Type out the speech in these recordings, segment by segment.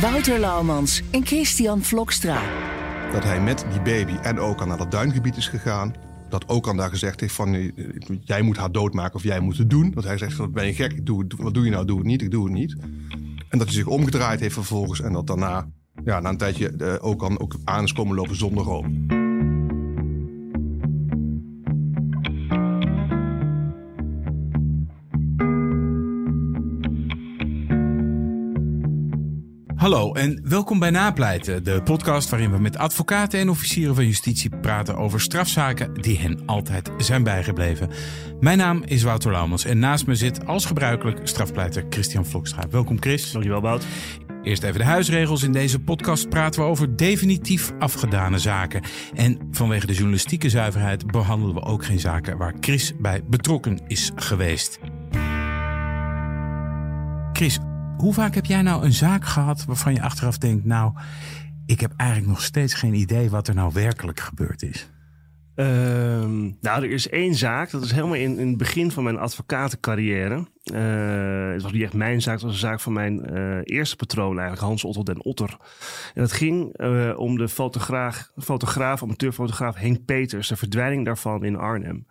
Wouter Laumans en Christian Vlokstra. Dat hij met die baby en ook al naar dat duingebied is gegaan. Dat ook al daar gezegd heeft van eh, jij moet haar doodmaken of jij moet het doen. Dat hij zegt ben je gek, doe, wat doe je nou, doe het niet, ik doe het niet. En dat hij zich omgedraaid heeft vervolgens en dat daarna ja, na een tijdje eh, ook al ook aan is komen lopen zonder room. Hallo en welkom bij Napleiten, de podcast waarin we met advocaten en officieren van justitie praten over strafzaken die hen altijd zijn bijgebleven. Mijn naam is Wouter Laumans en naast me zit als gebruikelijk strafpleiter Christian Vlokstra. Welkom Chris. Dankjewel, Bout. Eerst even de huisregels. In deze podcast praten we over definitief afgedane zaken. En vanwege de journalistieke zuiverheid behandelen we ook geen zaken waar Chris bij betrokken is geweest. Chris, hoe vaak heb jij nou een zaak gehad waarvan je achteraf denkt, nou, ik heb eigenlijk nog steeds geen idee wat er nou werkelijk gebeurd is? Ehm, nou, er is één zaak. Dat is helemaal in, het begin van mijn advocatencarrière. Eh, het was niet echt mijn zaak. Het was een zaak van mijn eh, eerste patroon eigenlijk, Hans Otto den Otter. En dat ging eh, om de fotograaf, fotograaf, amateurfotograaf Henk Peters. De verdwijning daarvan in Arnhem.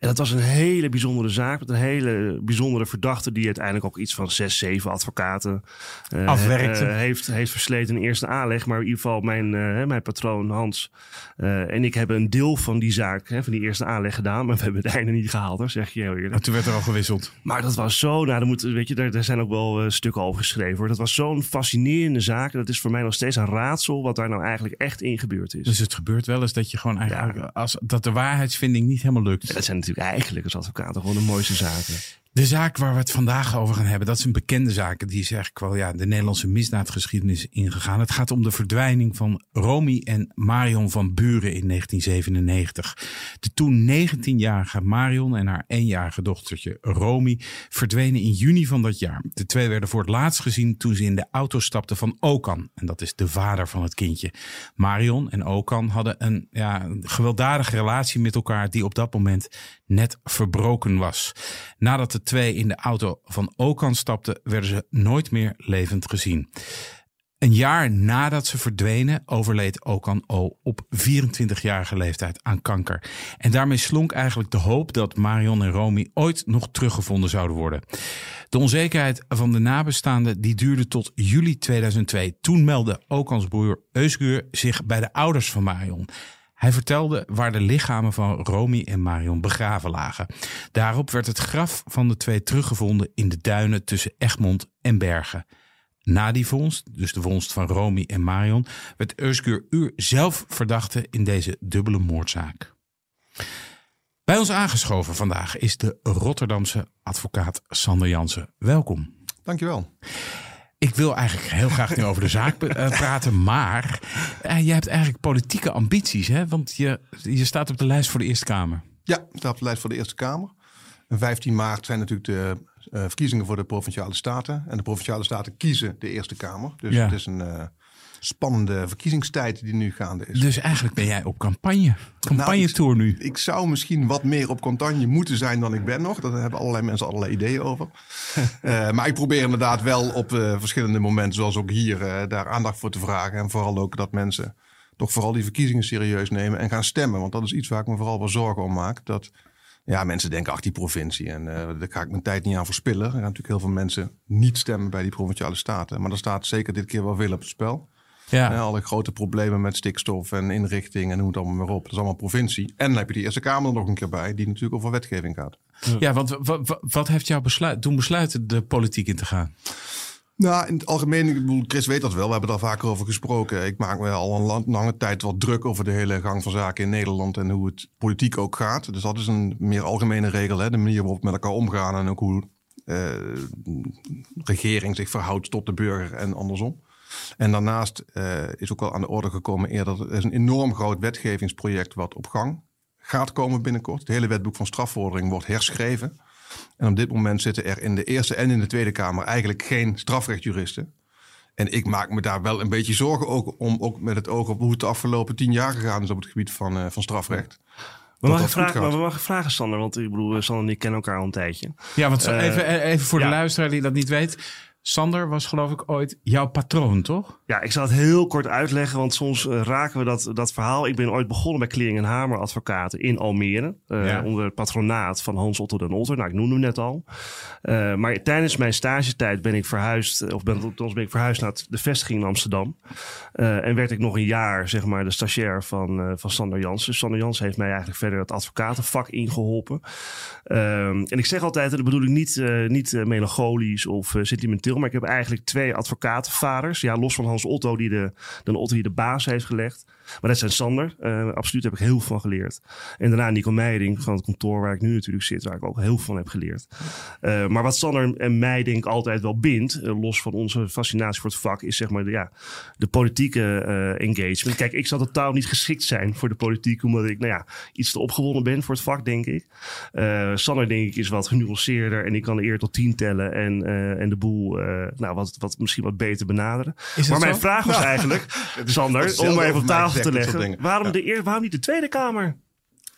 En dat was een hele bijzondere zaak met een hele bijzondere verdachte die uiteindelijk ook iets van zes, zeven advocaten eh, Afwerkte. eh, heeft, heeft versleten in eerste aanleg. Maar in ieder geval mijn, eh, mijn patroon Hans en ik hebben een deel van die zaak, hè, van die eerste aanleg gedaan. Maar we hebben het einde niet gehaald hoor, zeg je heel eerlijk. Toen werd er al gewisseld. Maar dat was zo, nou, dan moet, weet je, daar, daar zijn ook wel stukken over geschreven hoor. Dat was zo'n fascinerende zaak. Dat is voor mij nog steeds een raadsel wat daar nou eigenlijk echt in gebeurd is. Dus het gebeurt wel eens dat je gewoon eigenlijk, als, dat de waarheidsvinding niet helemaal lukt. dat zijn eigenlijk als advocaat gewoon de mooiste zaken. De zaak waar we het vandaag over gaan hebben, dat is een bekende zaak. Die is eigenlijk wel ja, de Nederlandse misdaadgeschiedenis ingegaan. Het gaat om de verdwijning van Romy en Marion van Buren in 1997. De toen 19-jarige Marion en haar éénjarige dochtertje Romy verdwenen in juni van dat jaar. De twee werden voor het laatst gezien toen ze in de auto stapten van Okan. En dat is de vader van het kindje. Marion en Okan hadden een ja, gewelddadige relatie met elkaar die op dat moment net verbroken was. Nadat de twee in de auto van Okan stapten, werden ze nooit meer levend gezien. Een jaar nadat ze verdwenen, overleed Okan O op 24-jarige leeftijd aan kanker. En daarmee slonk eigenlijk de hoop dat Marion en Romy ooit nog teruggevonden zouden worden. De onzekerheid van de nabestaanden die duurde tot juli 2002. Toen meldde Okans broer Eusgur zich bij de ouders van Marion. Hij vertelde waar de lichamen van Romy en Marion begraven lagen. Daarop werd het graf van de twee teruggevonden in de duinen tussen Egmond en Bergen. Na die vondst, dus de vondst van Romy en Marion, werd Euskur Uur zelf verdachte in deze dubbele moordzaak. Bij ons aangeschoven vandaag is de Rotterdamse advocaat Sander Jansen. Welkom. Dankjewel. Ik wil eigenlijk heel graag nu over de zaak eh, praten, maar eh, je hebt eigenlijk politieke ambities, hè? Want je, je staat op de lijst voor de Eerste Kamer. Ja, ik sta op de lijst voor de Eerste Kamer. En 15 maart zijn natuurlijk de eh, verkiezingen voor de Provinciale Staten. En de Provinciale Staten kiezen de Eerste Kamer. Dus Ja. het is een spannende verkiezingstijd die nu gaande is. Dus eigenlijk ben jij op campagne. Campagnetour nu. Ik zou misschien wat meer op campagne moeten zijn dan ik ben nog. Daar hebben allerlei mensen allerlei ideeën over. Eh, maar ik probeer inderdaad wel op eh, verschillende momenten, zoals ook hier, eh, daar aandacht voor te vragen. En vooral ook dat mensen toch vooral die verkiezingen serieus nemen en gaan stemmen. Want dat is iets waar ik me vooral wel zorgen om maak. Dat ja, mensen denken, ach die provincie, en daar ga ik mijn tijd niet aan verspillen. Er gaan natuurlijk heel veel mensen niet stemmen bij die provinciale staten. Maar er staat zeker dit keer wel veel op het spel. Ja. Ja, alle grote problemen met stikstof en inrichting en noem het allemaal maar op. Dat is allemaal provincie. En dan heb je die Eerste Kamer er nog een keer bij, die natuurlijk over wetgeving gaat. Ja, want wa- wa- wat heeft jou besluit, doen besluiten de politiek in te gaan? Nou, in het algemeen, ik bedoel, Chris weet dat wel. We hebben daar vaker over gesproken. Ik maak me al een lang- lange tijd wat druk over de hele gang van zaken in Nederland en hoe het politiek ook gaat. Dus dat is een meer algemene regel, hè? de manier waarop we met elkaar omgaan en ook hoe uh, regering zich verhoudt tot de burger en andersom. En daarnaast uh, is ook wel aan de orde gekomen eerder, er is een enorm groot wetgevingsproject wat op gang gaat komen binnenkort. Het hele wetboek van strafvordering wordt herschreven. En op dit moment zitten er in de Eerste en in de Tweede Kamer eigenlijk geen strafrechtjuristen. En ik maak me daar wel een beetje zorgen ook om, ook met het oog op hoe het de afgelopen tien jaar gegaan is op het gebied van, uh, van strafrecht. We mogen, vragen, maar we mogen vragen, Sander, want ik bedoel, Sander en ik kennen elkaar al een tijdje. Ja, want uh, even, even voor ja. de luisteraar die dat niet weet. Sander was geloof ik ooit jouw patroon, toch? Ja, ik zal het heel kort uitleggen, want soms uh, raken we dat, dat verhaal. Ik ben ooit begonnen bij Klering en Hamer advocaten in Almere. Uh, ja. Onder het patronaat van Hans Otto den Otter. Nou, ik noemde hem net al. Uh, maar tijdens mijn stagetijd ben ik verhuisd, of ben, ik verhuisd naar de vestiging in Amsterdam. en werd ik nog een jaar, zeg maar, de stagiair van, van Sander Jans. Dus Sander Jans heeft mij eigenlijk verder het advocatenvak ingeholpen. en ik zeg altijd, en dat bedoel ik niet, niet melancholisch of sentimenteel maar ik heb eigenlijk twee advocatenvaders. Ja, los van Hans Otto, die de, Otto die de baas heeft gelegd. Maar dat zijn Sander. Uh, absoluut heb ik heel veel van geleerd. En daarna Nico Meijering van het kantoor waar ik nu natuurlijk zit, waar ik ook heel veel van heb geleerd. Uh, maar wat Sander en mij denk ik altijd wel bindt, uh, los van onze fascinatie voor het vak, is zeg maar de, ja, de politieke engagement. Kijk, ik zal totaal niet geschikt zijn voor de politiek, omdat ik nou ja, iets te opgewonden ben voor het vak, denk ik. Sander denk ik is wat genuanceerder en ik kan eer tot tien tellen en, en de boel nou, wat, wat misschien wat beter benaderen. Maar mijn zo? vraag was nou, eigenlijk, Sander, om maar even op tafel te leggen. Waarom, ja. de eer, waarom niet de Tweede Kamer?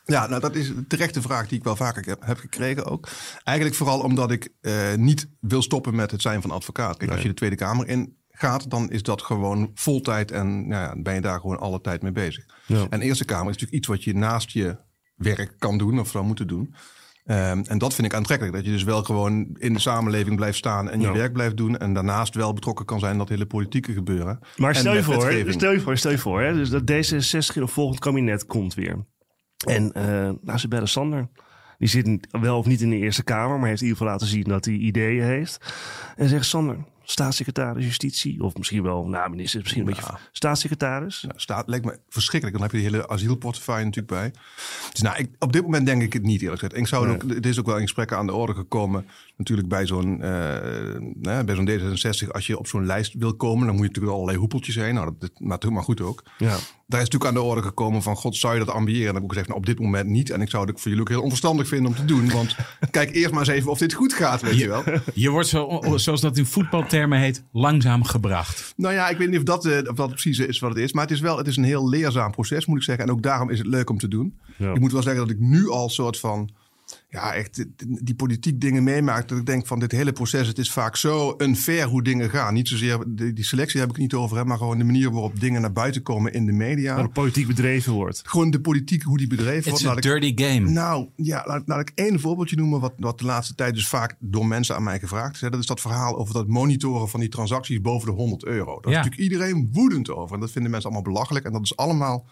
Ja, nou dat is een terechte vraag die ik wel vaker heb, heb gekregen ook. Eigenlijk vooral omdat ik uh, niet wil stoppen met het zijn van advocaat. Kijk, nee. als je de Tweede Kamer in gaat, dan is dat gewoon vol tijd en nou ja, ben je daar gewoon alle tijd mee bezig. Ja. En Eerste Kamer is natuurlijk iets wat je naast je werk kan doen of zou moeten doen. Um, en dat vind ik aantrekkelijk. Dat je dus wel gewoon in de samenleving blijft staan en je ja. werk blijft doen. En daarnaast wel betrokken kan zijn in dat hele politieke gebeuren. Maar stel je, voor, stel je voor, stel je voor, hè, dus dat D66 in een volgend kabinet komt weer. En uh, nou, ze bellen Sander. Die zit wel of niet in de Eerste Kamer, maar heeft in ieder geval laten zien dat hij ideeën heeft. En zegt Sander, staatssecretaris justitie. Of misschien wel, nou minister, misschien een beetje staatssecretaris. Ja, staat, lijkt me verschrikkelijk. Dan heb je de hele asielportefeuille natuurlijk bij. Dus nou, ik, op dit moment denk ik het niet eerlijk gezegd. Ik zou nee. ook, het is ook wel in gesprekken aan de orde gekomen. Natuurlijk bij zo'n uh, bij zo'n D66. Als je op zo'n lijst wil komen, dan moet je natuurlijk allerlei hoepeltjes heen. Nou, dat, dat maar goed ook. Ja. Daar is natuurlijk aan de orde gekomen van, god, zou je dat ambiëren? En dan heb ik gezegd, nou, op dit moment niet. En ik zou het voor jullie ook heel onverstandig vinden om te doen. Want kijk eerst maar eens even of dit goed gaat, weet je, je wel. Je wordt zo, zoals dat in voetbaltermen heet, langzaam gebracht. Nou ja, ik weet niet of dat, uh, of dat precies is wat het is. Maar het is wel het is een heel leerzaam proces, moet ik zeggen. En ook daarom is het leuk om te doen. Ja. Ik moet wel zeggen dat ik nu al soort van ja, echt die politiek dingen meemaakt. Dat ik denk van dit hele proces, het is vaak zo unfair hoe dingen gaan. Niet zozeer, die, die selectie heb ik het niet over, hè, maar gewoon de manier waarop dingen naar buiten komen in de media. Waar de politiek bedreven wordt. Gewoon de politiek, hoe die bedreven wordt. Het is een dirty game. Nou, ja, laat, laat, ik één voorbeeldje noemen, wat, wat de laatste tijd dus vaak door mensen aan mij gevraagd is. Hè. Dat is dat verhaal over dat monitoren van die transacties boven de 100 euro. Daar ja. is natuurlijk iedereen woedend over. En dat vinden mensen allemaal belachelijk. En dat is allemaal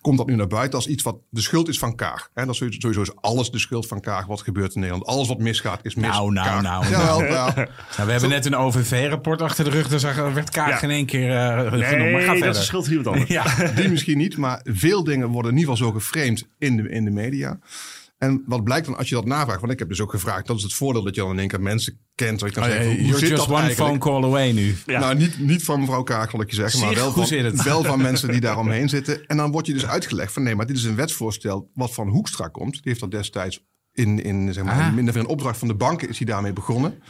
komt dat nu naar buiten als iets wat de schuld is van Kaag. En dat is sowieso is alles de schuld van Kaag wat gebeurt in Nederland. Alles wat misgaat is mis. Nou, nou, Kaag. nou. Jawel, ja. nou, we hebben net een OVV-rapport achter de rug. Daar werd Kaag ja. geen één keer uh, nee, genoemd. Maar ga dat is de schuld van iemand anders. ja. Die misschien niet, maar veel dingen worden in ieder geval zo geframed in de, in de media. En wat blijkt dan als je dat navraagt? Want ik heb dus ook gevraagd. Dat is het voordeel dat je dan in één keer mensen kent. Waar je kan oh, zeggen, hoe you're zit just one eigenlijk? phone call away nu. Ja. Nou, niet, niet van mevrouw Kaag, zal ik je zeggen. Zeg, maar wel van, wel van mensen die daaromheen zitten. En dan wordt je dus uitgelegd van nee, maar dit is een wetsvoorstel wat van Hoekstra komt. Die heeft dat destijds in, in zeg maar, Ah. minder van een opdracht van de banken is hij daarmee begonnen.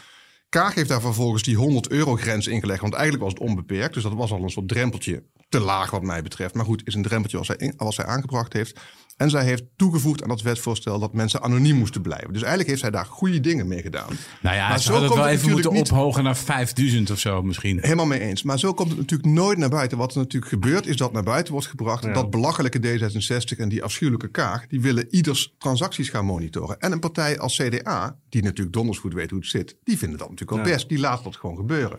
Kaag heeft daar vervolgens die 100 euro grens ingelegd. Want eigenlijk was het onbeperkt. Dus dat was al een soort drempeltje te laag wat mij betreft. Maar goed, is een drempeltje wat zij, in, wat zij aangebracht heeft. En zij heeft toegevoegd aan dat wetsvoorstel dat mensen anoniem moesten blijven. Dus eigenlijk heeft zij daar goede dingen mee gedaan. Nou ja, Maar ze zo hadden het wel het even moeten niet- ophogen naar 5000 of zo misschien. Helemaal mee eens. Maar zo komt het natuurlijk nooit naar buiten. Wat er natuurlijk gebeurt, is dat naar buiten wordt gebracht. Ja. Dat belachelijke D66 en die afschuwelijke Kaag, die willen ieders transacties gaan monitoren. En een partij als CDA, die natuurlijk donders goed weet hoe het zit, die vinden dat natuurlijk Ja. best. Die laat dat gewoon gebeuren.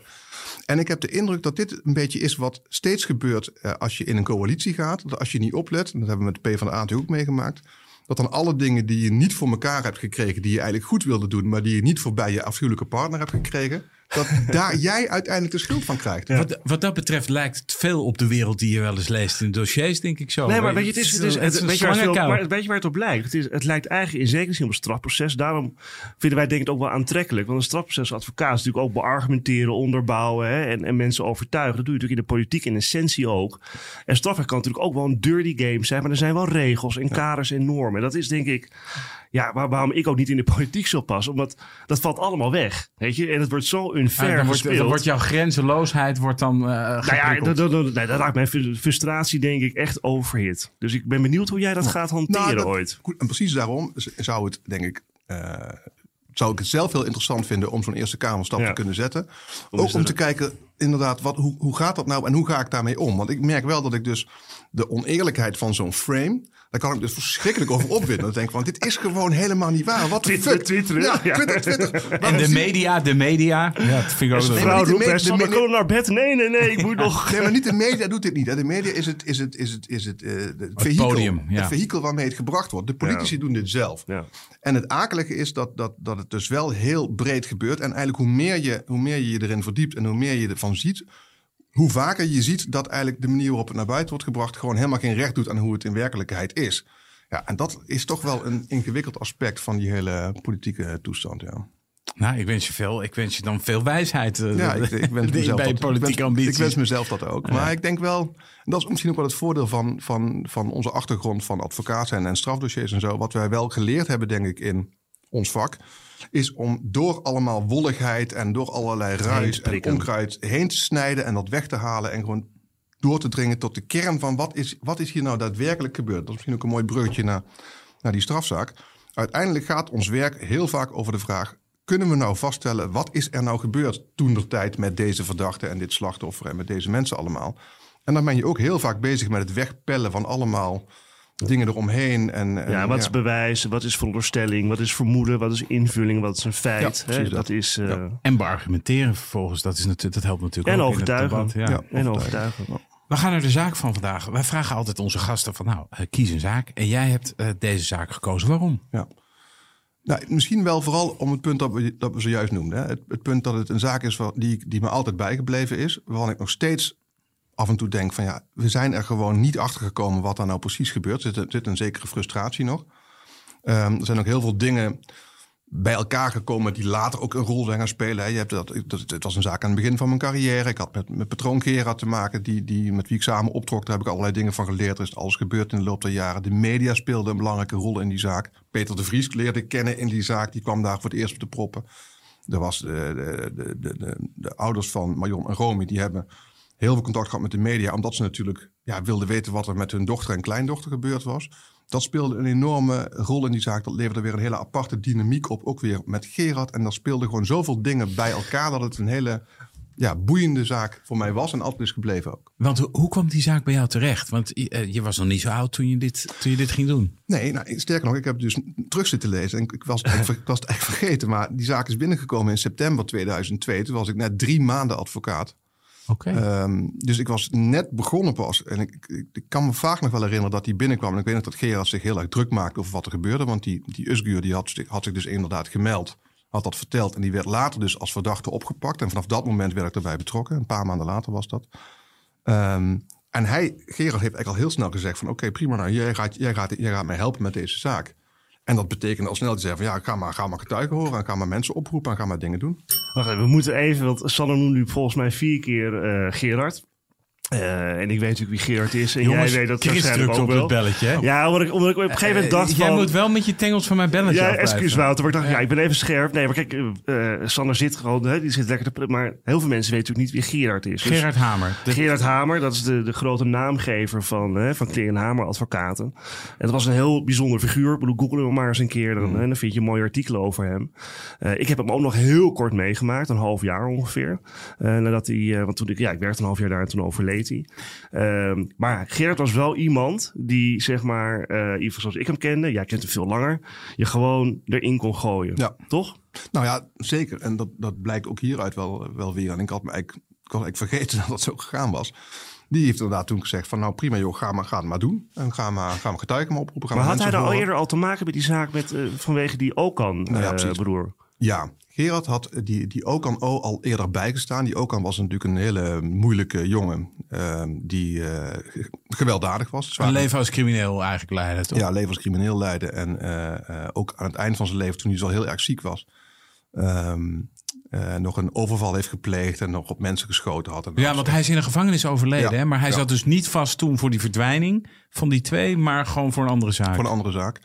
En ik heb de indruk dat dit een beetje is wat steeds gebeurt eh, als je in een coalitie gaat. Dat als je niet oplet, dat hebben we met de PvdA natuurlijk ook meegemaakt. Dat dan alle dingen die je niet voor elkaar hebt gekregen, die je eigenlijk goed wilde doen, maar die je niet voorbij je afschuwelijke partner hebt gekregen, dat daar jij uiteindelijk de schuld van krijgt. Wat, wat dat betreft lijkt het veel op de wereld die je wel eens leest in dossiers, denk ik zo. Nee, maar weet je, het is, het is, het is een weet, je waar het, slangenkuil. maar weet je waar het op lijkt? Het, is, het lijkt eigenlijk in zekere zin op een strafproces. Daarom vinden wij denk ik het ook wel aantrekkelijk. Want een strafproces als advocaat is natuurlijk ook beargumenteren, onderbouwen hè, en, en mensen overtuigen. Dat doe je natuurlijk in de politiek in essentie ook. En strafrecht kan natuurlijk ook wel een dirty game zijn. Maar er zijn wel regels en kaders en normen. En dat is denk ik... Ja, waar- waarom ik ook niet in de politiek zal passen. Omdat dat valt allemaal weg. Weet je? En het wordt zo unfair Ah, dan, wordt, gespeeld. dan wordt jouw grenzeloosheid wordt dan eh Nou ja, dat, dat, dat, nee, dat raakt mijn fru- frustratie denk ik echt overhit. Dus ik ben benieuwd hoe jij dat gaat hanteren Nou, dat- ooit. En precies daarom zou het, denk ik, eh, zou ik het zelf heel interessant vinden om zo'n Eerste Kamerstap Ja. te kunnen zetten. Om Ook eens om te kijken, inderdaad, wat, hoe, hoe gaat dat nou en hoe ga ik daarmee om? Want ik merk wel dat ik dus de oneerlijkheid van zo'n frame, daar kan ik dus verschrikkelijk over opwinden. Dan denk ik van, dit is gewoon helemaal niet waar. Wat. Ja, Ja. Twitter, Twitter. En de media, de media. Ja, dat vind ik ook maar vrouw roept, kom naar bed. Nee, nee, nee, ik moet nog... Nee, maar niet de media doet dit niet. hè. De media is het, is het, is het, is het, eh, het, vehikel, podium, ja. het vehikel waarmee het gebracht wordt. De politici doen dit zelf. Ja. En het akelige is dat, dat, dat het dus wel heel breed gebeurt. En eigenlijk hoe meer, je, hoe meer je je erin verdiept en hoe meer je ervan ziet... hoe vaker je ziet dat eigenlijk de manier waarop het naar buiten wordt gebracht... gewoon helemaal geen recht doet aan hoe het in werkelijkheid is. Ja, en dat is toch wel een ingewikkeld aspect van die hele politieke toestand. Ja, Nou, ik wens je veel. Ik wens je dan veel wijsheid. eh, ja ik, ik wens bij mezelf dat, ik politieke wens, ambities. Ik wens mezelf dat ook. Maar ik denk wel, dat is misschien ook wel het voordeel van, van, van onze achtergrond van advocaat zijn en strafdossiers en zo. Wat wij wel geleerd hebben, denk ik, in ons vak, is om door allemaal wolligheid en door allerlei ruis en onkruid heen te snijden en dat weg te halen en gewoon door te dringen tot de kern van wat is, wat is hier nou daadwerkelijk gebeurd. Dat is misschien ook een mooi bruggetje naar, naar die strafzaak. Uiteindelijk gaat ons werk heel vaak over de vraag: kunnen we nou vaststellen wat is er nou gebeurd toen der tijd met deze verdachte en dit slachtoffer en met deze mensen allemaal? En dan ben je ook heel vaak bezig met het wegpellen van allemaal dingen eromheen. En, en Ja, wat is bewijs, wat is veronderstelling, wat is vermoeden, wat is invulling, wat is een feit. Ja, hè? Dat dat. is... eh, Ja. En beargumenteren vervolgens. Dat, is natuurlijk, dat helpt natuurlijk En ook in het overtuigen. debat, ja. Ja. En overtuigen. We gaan naar de zaak van vandaag. Wij vragen altijd onze gasten van nou, eh, kies een zaak. En jij hebt eh, deze zaak gekozen. Waarom? Ja. Nou, misschien wel vooral om het punt dat we, dat we zojuist noemden. Hè. Het, het punt dat het een zaak is die, die me altijd bijgebleven is. Waarvan ik nog steeds af en toe denk van ja, we zijn er gewoon niet achter gekomen wat er nou precies gebeurt. Er zit, een zekere frustratie nog. Ehm, er zijn ook heel veel dingen bij elkaar gekomen die later ook een rol zijn gaan spelen. Je hebt dat, het was een zaak aan het begin van mijn carrière. Ik had met, met patroon te maken, die, die, met wie ik samen optrok. Daar heb ik allerlei dingen van geleerd. Er is alles gebeurd in de loop der jaren. De media speelden een belangrijke rol in die zaak. Peter de Vries leerde kennen in die zaak. Die kwam daar voor het eerst op de proppen. Er was de, de, de, de ouders van Marion en Romy, die hebben heel veel contact gehad met de media. Omdat ze natuurlijk ja, wilden weten wat er met hun dochter en kleindochter gebeurd was. Dat speelde een enorme rol in die zaak. Dat leverde weer een hele aparte dynamiek op. Ook weer met Gerard. En daar speelden gewoon zoveel dingen bij elkaar. Dat het een hele ja, boeiende zaak voor mij was. En altijd is gebleven ook. Want ho- hoe kwam die zaak bij jou terecht? Want eh, je was nog niet zo oud toen je dit, toen je dit ging doen. Nee, nou, sterker nog, ik heb dus terug zitten lezen. En ik was, het ik was het eigenlijk vergeten. Maar die zaak is binnengekomen in september 2002. Toen was ik net drie maanden advocaat. Ehm, dus ik was net begonnen pas. En ik, ik, kan me vaak nog wel herinneren dat hij binnenkwam. En ik weet nog dat Gerard zich heel erg druk maakte over wat er gebeurde. Want die, die Usguur die had, had zich dus inderdaad gemeld. Had dat verteld. En die werd later dus als verdachte opgepakt. En vanaf dat moment werd ik erbij betrokken. Een paar maanden later was dat. Ehm, en hij, Gerard heeft eigenlijk al heel snel gezegd van... oké, prima, nou, jij, gaat, jij, gaat, jij gaat mij helpen met deze zaak. En dat betekende al snel hij zei van... ja, ga maar, ga maar getuigen horen en ga maar mensen oproepen... en ga maar dingen doen. Wacht even, we moeten even, want Sander noemde nu volgens mij vier keer eh, Gerard. Eh, en ik weet natuurlijk wie Gerard is. En Jongens, jij weet dat Chris waarschijnlijk drukt ook op wel. het belletje. Hè? Ja, omdat ik, omdat ik op een gegeven moment Eh, dacht jij van... moet wel met je tengels van mijn belletje Ja, excuus Wouter. Maar ik dacht, ja, ik ben even scherp. Nee, maar kijk, eh, Sander zit gewoon, hè, die zit lekker te... Maar heel veel mensen weten natuurlijk niet wie Gerard is. Dus- Gerard Hamer. De- Gerard Hamer, dat is de, de grote naamgever van, hè, van Kleren Hamer Advocaten. En het was een heel bijzonder figuur. Ik bedoel, google hem maar eens een keer. Dan, hè, dan vind je mooie artikelen over hem. Eh, ik heb hem ook nog heel kort meegemaakt. Een half jaar ongeveer. Eh, nadat hij, eh, want toen ik, ja, ik werkte een half jaar daar en toen overleed hij. Ehm, maar Gerard was wel iemand die, zeg maar, eh, geval zoals ik hem kende. Jij kent hem veel langer. Je gewoon erin kon gooien. Ja. Toch? Nou ja, zeker. En dat, dat blijkt ook hieruit wel, wel weer. En ik had me eigenlijk, ik eigenlijk vergeten dat dat zo gegaan was. Die heeft inderdaad toen gezegd van nou prima joh, ga maar, ga het maar doen. En ga maar, ga maar getuigen maar oproepen. Ga Maar maar had hij er al eerder al te maken met die zaak met, eh, vanwege die Okan, Nou ja, eh? Ja, Gerard had die, die Okan O al eerder bijgestaan. Die Okan was natuurlijk een hele moeilijke jongen ehm, die eh, gewelddadig was. Een leven als crimineel eigenlijk leiden, toch? Ja, leven als crimineel leiden. En eh, eh, ook aan het eind van zijn leven, toen hij zo heel erg ziek was, ehm, eh, nog een overval heeft gepleegd en nog op mensen geschoten had. Ja, want hij is in de gevangenis overleden, Ja, hè? maar hij ja. zat dus niet vast toen voor die verdwijning van die twee, maar gewoon voor een andere zaak. Voor een andere zaak.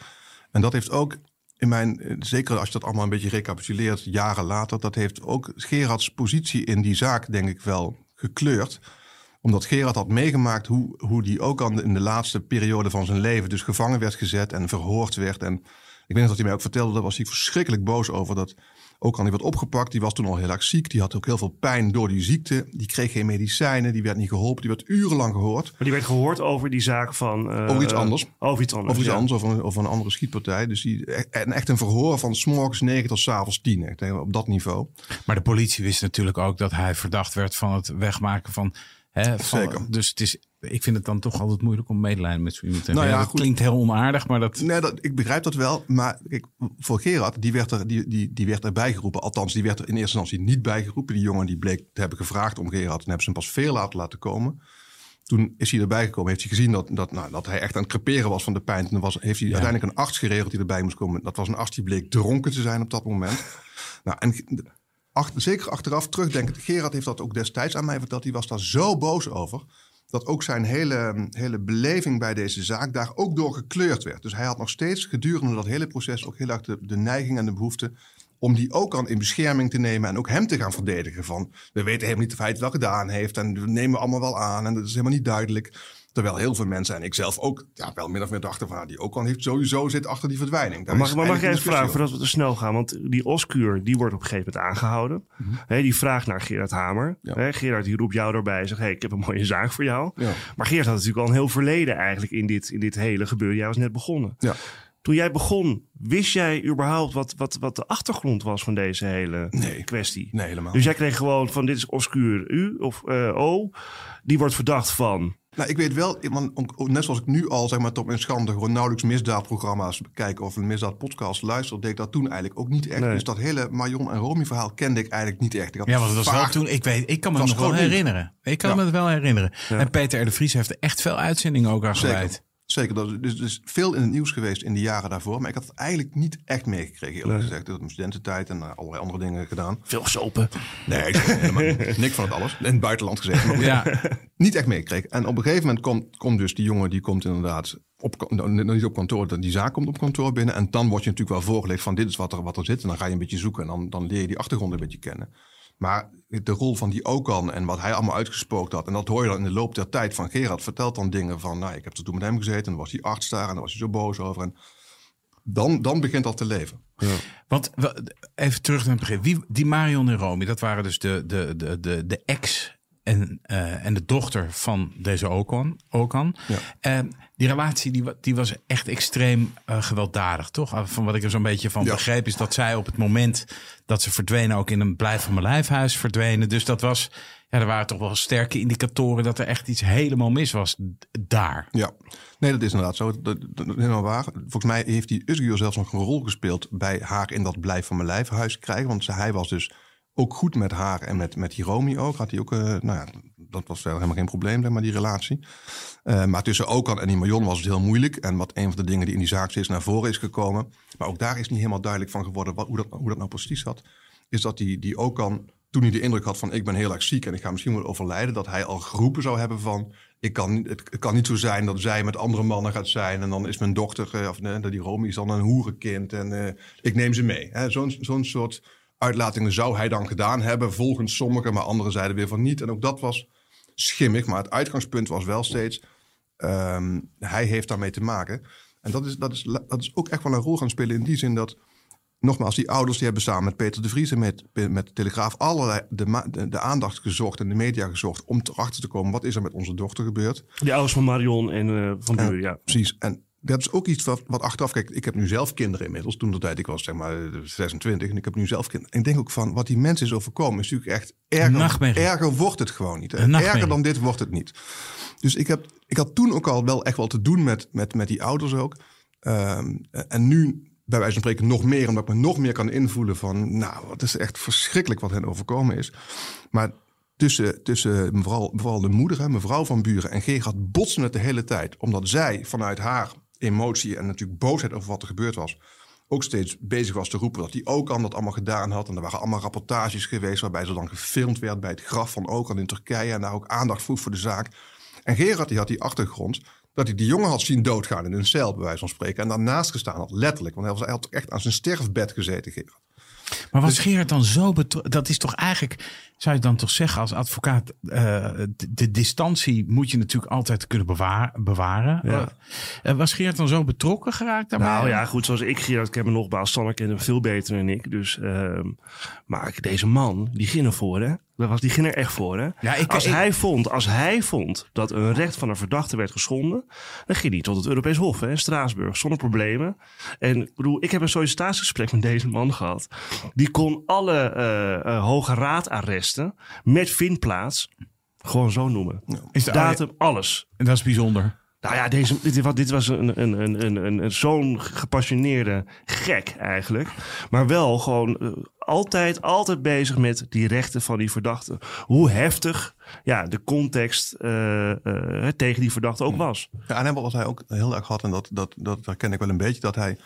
En dat heeft ook in mijn, eh, zeker als je dat allemaal een beetje recapituleert, jaren later, dat heeft ook Gerards positie in die zaak, denk ik, wel gekleurd. Omdat Gerard had meegemaakt hoe, hoe die ook al in de laatste periode van zijn leven dus gevangen werd gezet en verhoord werd. En ik weet nog dat hij mij ook vertelde, daar was hij verschrikkelijk boos over. Dat ook al die werd opgepakt, die was toen al heel erg ziek. Die had ook heel veel pijn door die ziekte. Die kreeg geen medicijnen, die werd niet geholpen. Die werd urenlang gehoord. Maar die werd gehoord over die zaak van... eh, Over iets anders. Over iets anders, Of iets ja. anders, of een, een andere schietpartij. Dus die, en echt een verhoor van 's morgens 9 tot 's avonds 10. Echt, op dat niveau. Maar de politie wist natuurlijk ook dat hij verdacht werd van het wegmaken van. Hè, van Zeker. Dus het is, ik vind het dan toch altijd moeilijk om medelijden met zo iemand te Nou hebben. ja, dat goed. klinkt heel onaardig, maar dat. Nee, dat, ik begrijp dat wel. Maar kijk, voor Gerard, die werd, er, die, die, die werd erbij geroepen. Althans, die werd er in eerste instantie niet bijgeroepen. Die jongen die bleek te hebben gevraagd om Gerard. En hebben ze hem pas veel later laten komen. Toen is hij erbij gekomen. Heeft hij gezien dat, dat, nou, dat hij echt aan het creperen was van de pijn. Toen was, heeft hij uiteindelijk een arts geregeld die erbij moest komen. Dat was een arts die bleek dronken te zijn op dat moment. nou, en zeker achteraf terugdenken. Gerard heeft dat ook destijds aan mij verteld. Die was daar zo boos over. Dat ook zijn hele, hele beleving bij deze zaak daar ook door gekleurd werd. Dus hij had nog steeds gedurende dat hele proces ook heel erg de, de neiging en de behoefte om die ook aan in bescherming te nemen en ook hem te gaan verdedigen. Van we weten helemaal niet of hij het wel gedaan heeft en we nemen allemaal wel aan en dat is helemaal niet duidelijk. Terwijl heel veel mensen en ik zelf ook ja, wel min of meer dachten van die ook al heeft sowieso zit achter die verdwijning. Daar Mag, maar mag ik eigenlijk even vragen, voordat we te snel gaan? Want die Oscuur, die wordt op een gegeven moment aangehouden. Hè, die vraagt naar Gerard Hamer. Ja. Gerard die roept jou erbij en zegt, hey, ik heb een mooie zaak voor jou. Ja. Maar Gerard had natuurlijk al een heel verleden eigenlijk in dit, in dit hele gebeuren. Jij was net begonnen. Ja. Toen jij begon, wist jij überhaupt wat, wat, wat de achtergrond was van deze hele Nee. kwestie? Nee, helemaal. Dus jij kreeg gewoon van dit is Oscuur U of eh, O. Die wordt verdacht van. Nou, ik weet wel, want net zoals ik nu al zeg maar, tot mijn schande gewoon nauwelijks misdaadprogramma's bekijk of een misdaadpodcast luister, deed ik dat toen eigenlijk ook niet echt. Nee. Dus dat hele Marion en Romy verhaal kende ik eigenlijk niet echt. Ik had Ja, want het was wel toen. Ik weet, ik kan me nog wel herinneren. Ik kan Ja. me het wel herinneren. En Peter R. de Vries heeft er echt veel uitzendingen ook aan gewijd. Zeker. Dat is dus, dus veel in het nieuws geweest in de jaren daarvoor. Maar ik had het eigenlijk niet echt meegekregen, eerlijk gezegd. Ik had mijn studententijd en eh, allerlei andere dingen gedaan. Veel sopen. Nee, ik helemaal niks van het alles. In het buitenland. Maar goed, Ja, niet echt meegekregen. En op een gegeven moment komt, komt dus die jongen, die komt inderdaad op, nou, niet op kantoor, die zaak komt op kantoor binnen. En dan word je natuurlijk wel voorgelegd van dit is wat er, wat er zit. En dan ga je een beetje zoeken en dan, dan leer je die achtergrond een beetje kennen. Maar de rol van die Okan en wat hij allemaal uitgespookt had. En dat hoor je dan in de loop der tijd van Gerard. Vertelt dan dingen van, nou, ik heb er toen met hem gezeten. En dan was die arts daar en daar was hij zo boos over. En dan, dan begint dat te leven. want we- even terug naar het begin. Wie, die Marion en Romy, dat waren dus de, de, de, de, de ex en, eh, en de dochter van deze Okan. Okan. Ja. En die relatie die, die was echt extreem eh, gewelddadig, toch? Ah, Van wat ik er zo'n beetje van Ja. begreep is dat zij op het moment dat ze verdwenen ook in een blijf van mijn lijfhuis verdwenen. Dus dat was, ja, er waren toch wel sterke indicatoren dat er echt iets helemaal mis was daar. Ja, nee, dat is inderdaad zo. Dat, helemaal waar. Volgens mij heeft die Usgier zelfs nog een rol gespeeld bij haar in dat blijf van mijn lijf huis krijgen. Want hij was dus ook goed met haar en met, met Hiromi ook. Had hij ook, eh, nou ja, dat was verder helemaal geen probleem, zeg maar, die relatie. Eh, maar tussen Okan en die Marion was het heel moeilijk. En wat een van de dingen die in die zaak steeds naar voren is gekomen. Maar ook daar is niet helemaal duidelijk van geworden wat, hoe, dat, hoe dat nou precies zat. Is dat die, die Okan, toen hij de indruk had van ik ben heel erg ziek en ik ga misschien wel overlijden. Dat hij al geroepen zou hebben van ik kan, het, kan niet zo zijn dat zij met andere mannen gaat zijn. En dan is mijn dochter, eh, of nee, die Romy is dan een hoerenkind. En ik neem ze mee. Zo'n zo'n soort uitlatingen zou hij dan gedaan hebben. Volgens sommigen, maar anderen zeiden weer van niet. En ook dat was schimmig. Maar het uitgangspunt was wel steeds... ehm, hij heeft daarmee te maken. En dat is, dat, is, dat is ook echt wel een rol gaan spelen in die zin dat... Nogmaals, die ouders die hebben samen met Peter de Vries en met, met de Telegraaf... allerlei de, de, de aandacht gezocht en de media gezocht... om erachter te komen, wat is er met onze dochter gebeurd? Die ouders van Marion en eh, van Buren, ja. Precies. En dat is ook iets wat, wat achteraf... Kijk, ik heb nu zelf kinderen inmiddels. Toen de tijd, ik was zeg maar eh, 26 en ik heb nu zelf kinderen. En ik denk ook van, wat die mensen is overkomen... is natuurlijk echt erger. Erger wordt het gewoon niet. Erger dan dit wordt het niet. Dus ik, heb, ik had toen ook al wel echt wel te doen met, met, met die ouders ook. Ehm, en nu bij wijze van spreken nog meer, omdat ik me nog meer kan invoelen van, nou, wat is echt verschrikkelijk wat hen overkomen is. Maar tussen, tussen mevrouw, vooral de moeder, hè, mevrouw van Buren en Gerard botsen het de hele tijd. Omdat zij vanuit haar emotie en natuurlijk boosheid over wat er gebeurd was, ook steeds bezig was te roepen dat hij Okan dat allemaal gedaan had. En er waren allemaal rapportages geweest waarbij ze dan gefilmd werd bij het graf van Okan in Turkije. En daar ook aandacht vroeg voor de zaak. En Gerard die had die achtergrond dat hij die jongen had zien doodgaan in een cel, bij wijze van spreken. En daarnaast gestaan had, letterlijk. Want hij, was, hij had echt aan zijn sterfbed gezeten, Gerard. Maar was Gerard dan zo betrokken? Dat is toch eigenlijk, zou je dan toch zeggen als advocaat, uh, de, de, distantie moet je natuurlijk altijd kunnen bewaar, bewaren. Ja. Uh, was Gerard dan zo betrokken geraakt daarbij? Nou ja, goed, zoals ik Gerard ken me nogmaals, Sanne kent hem veel beter dan ik. Dus, uh, maar deze man, die ging ervoor hè. Dat was, die ging er echt voor, hè? Ja, ik, als, ik, hij vond, als hij vond dat een recht van een verdachte werd geschonden, dan ging hij tot het Europees Hof, hè, Straatsburg, zonder problemen. En ik bedoel, ik heb een sollicitatiegesprek met deze man gehad. Die kon alle uh, uh, hoge raadarresten met vindplaats gewoon zo noemen. Is de, Datum, alles. En dat is bijzonder. Nou ja, deze, dit, was, dit was een, een, een, een, een, zo'n gepassioneerde gek eigenlijk. Maar wel gewoon uh, altijd, altijd bezig met die rechten van die verdachte. Hoe heftig ja, de context uh, uh, tegen die verdachte ook was. Ja, en wat hij ook heel erg had, en dat, dat, dat herken ik wel een beetje, dat hij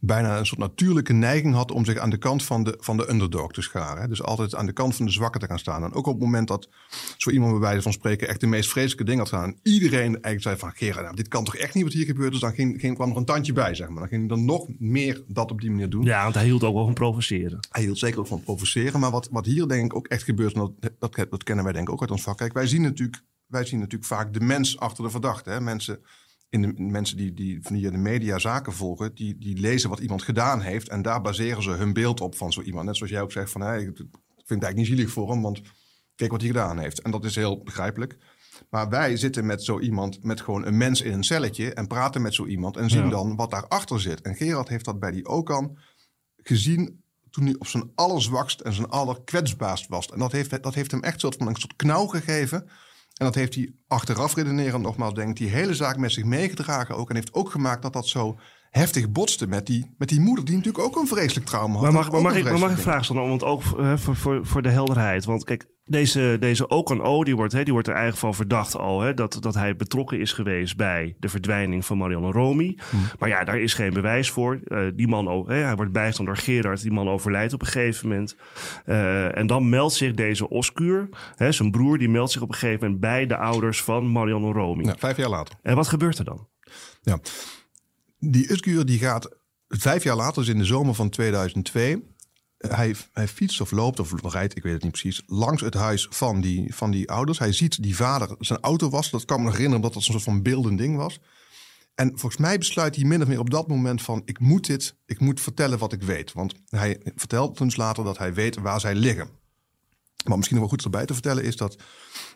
bijna een soort natuurlijke neiging had om zich aan de kant van de, van de underdog te scharen. Dus altijd aan de kant van de zwakken te gaan staan. En ook op het moment dat zo iemand bij wijze van spreken echt de meest vreselijke dingen had gedaan. Iedereen eigenlijk zei van Gerard, nou, dit kan toch echt niet wat hier gebeurt. Dus dan ging, ging, kwam er een tandje bij, zeg maar. Dan ging hij dan nog meer dat op die manier doen. Ja, want hij hield ook wel van provoceren. Hij hield zeker ook van provoceren. Maar wat, wat hier denk ik ook echt gebeurt, en dat, dat, dat kennen wij denk ik ook uit ons vak. Kijk, wij zien natuurlijk, wij zien natuurlijk vaak de mens achter de verdachte. Hè? Mensen in de mensen die, die via de media zaken volgen, die, die lezen wat iemand gedaan heeft. En daar baseren ze hun beeld op van zo iemand. Net zoals jij ook zegt van, hey, ik vind het eigenlijk niet zielig voor hem, want kijk wat hij gedaan heeft. En dat is heel begrijpelijk. Maar wij zitten met zo iemand, met gewoon een mens in een celletje en praten met zo iemand en zien ja. dan wat daarachter zit. En Gerard heeft dat bij die Okan gezien hij op zijn allerzwakst en zijn allerkwetsbaarst was. En dat heeft, dat heeft hem echt soort van een soort knauw gegeven. En dat heeft hij achteraf redeneren, nogmaals, denk ik, die hele zaak met zich meegedragen ook. En heeft ook gemaakt dat dat zo heftig botste met die, met die moeder, die natuurlijk ook een vreselijk trauma had. Maar mag, maar mag, ik, maar mag ik vragen stellen, want ook voor, voor, voor de helderheid. Want kijk, deze, deze Okan O, die wordt, hè, die wordt er eigenlijk van verdacht al, hè, dat, dat hij betrokken is geweest bij de verdwijning van Marianne Romy. Hmm. Maar ja, daar is geen bewijs voor. Uh, die man, oh, hè, hij wordt bijgestaan door Gerard, die man overlijdt op een gegeven moment. Uh, en dan meldt zich deze Oscuur, hè, zijn broer, die meldt zich op een gegeven moment bij de ouders van Marianne Romy. Ja, vijf jaar later. En wat gebeurt er dan? Ja, die Uskuur die gaat vijf jaar later, dus in de zomer van 2002. Hij, hij fietst of loopt of rijdt, ik weet het niet precies, langs het huis van die, van die ouders. Hij ziet die vader zijn auto was. Dat kan me nog herinneren dat dat een soort van beeldend ding was. En volgens mij besluit hij min of meer op dat moment van... ik moet dit, ik moet vertellen wat ik weet. Want hij vertelt toen later dat hij weet waar zij liggen. Maar misschien nog wel goed erbij te vertellen is dat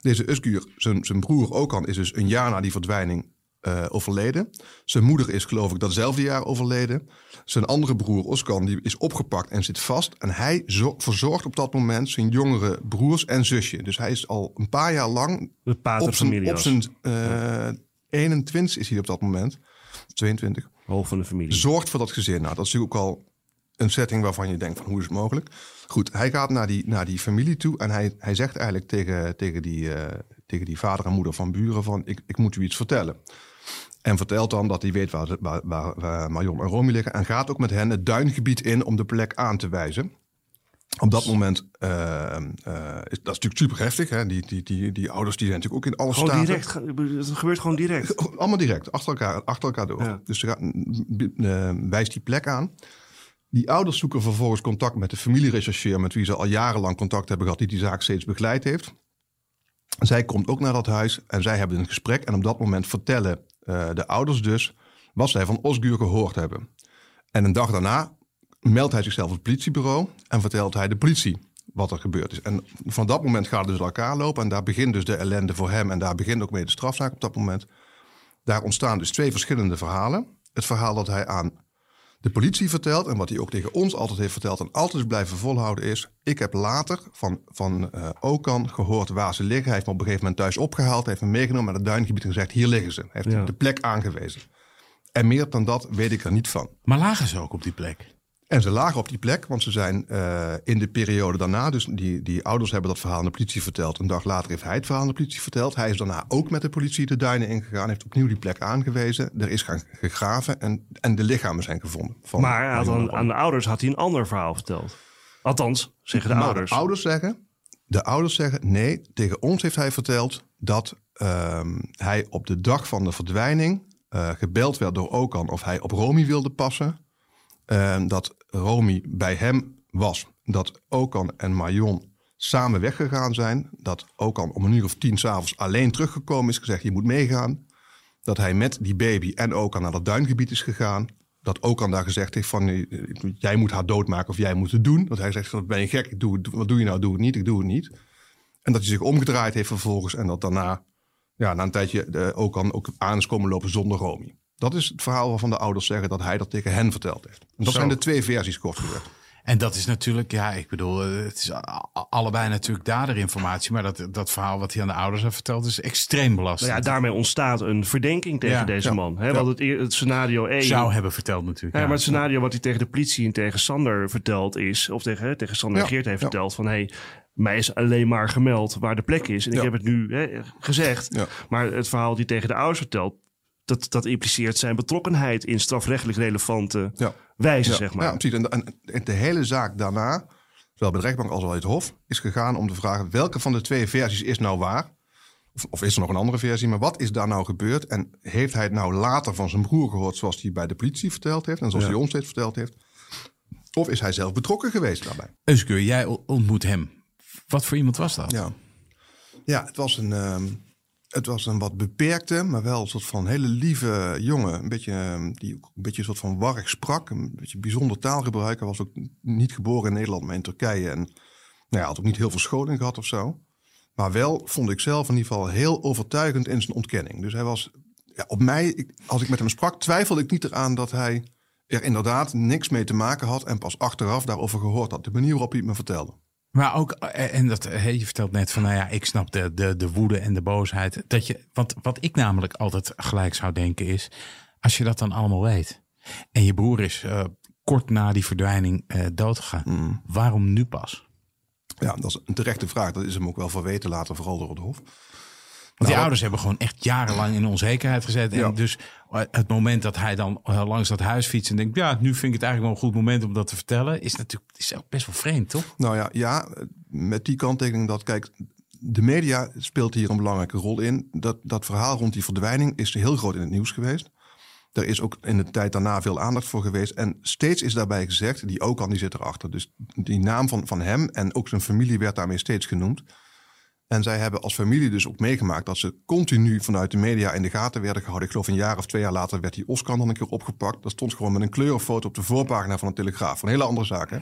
deze Usguur, zijn, zijn broer Okan, is dus een jaar na die verdwijning uh, overleden. Zijn moeder is geloof ik datzelfde jaar overleden. Zijn andere broer Oskan die is opgepakt en zit vast. En hij verzorgt op dat moment zijn jongere broers en zusje. Dus hij is al een paar jaar lang op zijn, op zijn uh, 21 is hij op dat moment. 22. Hoofd van de familie. Zorgt voor dat gezin. Nou, dat is natuurlijk ook al een setting waarvan je denkt van hoe is het mogelijk. Goed, hij gaat naar die, naar die familie toe en hij, hij zegt eigenlijk tegen, tegen, die, uh, tegen die vader en moeder van buren van ik, ik moet u iets vertellen. En vertelt dan dat hij weet waar, waar, waar, waar Marion en Romy liggen. En gaat ook met hen het duingebied in om de plek aan te wijzen. Op dat moment, uh, uh, is, dat is natuurlijk super heftig. Hè? Die, die, die, die ouders die zijn natuurlijk ook in alle gewoon staten. direct, het gebeurt gewoon direct. Allemaal direct, achter elkaar, achter elkaar door. Ja. Dus ze gaat, uh, wijst die plek aan. Die ouders zoeken vervolgens contact met de familierechercheur... met wie ze al jarenlang contact hebben gehad... die die zaak steeds begeleid heeft. Zij komt ook naar dat huis en zij hebben een gesprek. En op dat moment vertellen de ouders dus wat zij van Osguur gehoord hebben. En een dag daarna meldt hij zichzelf op het politiebureau en vertelt hij de politie wat er gebeurd is. En van dat moment gaat het dus elkaar lopen en daar begint dus de ellende voor hem en daar begint ook mee de strafzaak op dat moment. Daar ontstaan dus twee verschillende verhalen. Het verhaal dat hij aan de politie vertelt en wat hij ook tegen ons altijd heeft verteld en altijd is blijven volhouden is... ik heb later van, van uh, Okan gehoord waar ze liggen. Hij heeft me op een gegeven moment thuis opgehaald, heeft me meegenomen naar het duingebied en gezegd hier liggen ze. Hij heeft ja. de plek aangewezen. En meer dan dat weet ik er niet van. Maar lagen ze ook op die plek? En ze lagen op die plek, want ze zijn uh, in de periode daarna, dus die, die ouders hebben dat verhaal aan de politie verteld. Een dag later heeft hij het verhaal aan de politie verteld. Hij is daarna ook met de politie de duinen ingegaan, heeft opnieuw die plek aangewezen. Er is gaan gegraven en, en de lichamen zijn gevonden. Van, maar aan, aan, de ouders had hij een ander verhaal verteld. Althans, zeggen de maar ouders. De ouders zeggen, de ouders zeggen, nee, tegen ons heeft hij verteld dat um, hij op de dag van de verdwijning uh, gebeld werd door Okan of hij op Romy wilde passen. Uh, dat Romy bij hem was. Dat Okan en Marion samen weggegaan zijn. Dat Okan om een uur of tien s'avonds alleen teruggekomen is. Gezegd, je moet meegaan. Dat hij met die baby en Okan naar het duingebied is gegaan. Dat Okan daar gezegd heeft van, eh, jij moet haar doodmaken of jij moet het doen. Dat hij zegt, ben je gek, doe, wat doe je nou, doe het niet, ik doe het niet. En dat hij zich omgedraaid heeft vervolgens. En dat daarna, ja, na een tijdje, de Okan ook aan is komen lopen zonder Romy. Dat is het verhaal waarvan de ouders zeggen dat hij dat tegen hen verteld heeft. En dat zijn de twee versies kort gezegd. En dat is natuurlijk, ja, ik bedoel, eh, het is allebei natuurlijk daderinformatie. Maar dat, dat verhaal wat hij aan de ouders heeft verteld is extreem belastend. Nou ja, daarmee ontstaat een verdenking tegen deze man. Hè? Want het, het scenario 1... Zou hebben verteld natuurlijk. Ja, maar het scenario wat hij tegen de politie en tegen Sander verteld is... of tegen, tegen Sander Geert heeft verteld van... Hey, mij is alleen maar gemeld waar de plek is. En ik heb het nu hè, gezegd. Maar het verhaal die tegen de ouders vertelt dat, dat impliceert zijn betrokkenheid in strafrechtelijk relevante ja. wijze, zeg maar. Ja, precies. En, en, de hele zaak daarna, zowel bij de rechtbank als bij het Hof, is gegaan om te vragen welke van de twee versies is nou waar. Of, of, is er nog een andere versie, maar wat is daar nou gebeurd? En heeft hij het nou later van zijn broer gehoord, zoals hij bij de politie verteld heeft en zoals hij ons steeds verteld heeft? Of is hij zelf betrokken geweest daarbij? Euskeur, jij ontmoet hem. Wat voor iemand was dat? Ja, ja het was een. Ehm, het was een wat beperkte, maar wel een soort van hele lieve jongen. Een beetje, ehm, die ook een beetje een soort van warrig sprak. Een beetje bijzonder taalgebruik. Hij was ook niet geboren in Nederland, maar in Turkije. En nou ja, had ook niet heel veel scholing gehad of zo. Maar wel vond ik zelf in ieder geval heel overtuigend in zijn ontkenning. Dus hij was ja, op mij, als ik met hem sprak, twijfelde ik niet eraan dat hij er inderdaad niks mee te maken had. En pas achteraf daarover gehoord had. De manier waarop hij het me vertelde. Maar ook, eh, en dat, eh, je vertelt net van, nou ja, ik snap de, de, de woede en de boosheid. Dat je, want wat ik namelijk altijd gelijk zou denken is, als je dat dan allemaal weet. En je broer is uh, kort na die verdwijning uh, doodgegaan. Mm. Waarom nu pas? Ja, dat is een terechte vraag. Dat is hem ook wel verweten later, vooral door het Hof. Want die ouders hebben gewoon echt jarenlang in onzekerheid gezet. En dus eh, het moment dat hij dan eh, langs dat huis fietst en denkt... ja, nu vind ik het eigenlijk wel een goed moment om dat te vertellen... is natuurlijk is best wel vreemd, toch? Nou ja, ja, met die kanttekening dat, kijk... de media speelt hier een belangrijke rol in. Dat, dat verhaal rond die verdwijning is heel groot in het nieuws geweest. Er is ook in de tijd daarna veel aandacht voor geweest. En steeds is daarbij gezegd, die ook al die zit erachter. Dus die naam van, van hem en ook zijn familie werd daarmee steeds genoemd. En zij hebben als familie dus ook meegemaakt dat ze continu vanuit de media in de gaten werden gehouden. Ik geloof een jaar of twee jaar later werd die Oscar dan een keer opgepakt. Dat stond gewoon met een kleurenfoto op de voorpagina van een telegraaf. Een hele andere zaak, hè?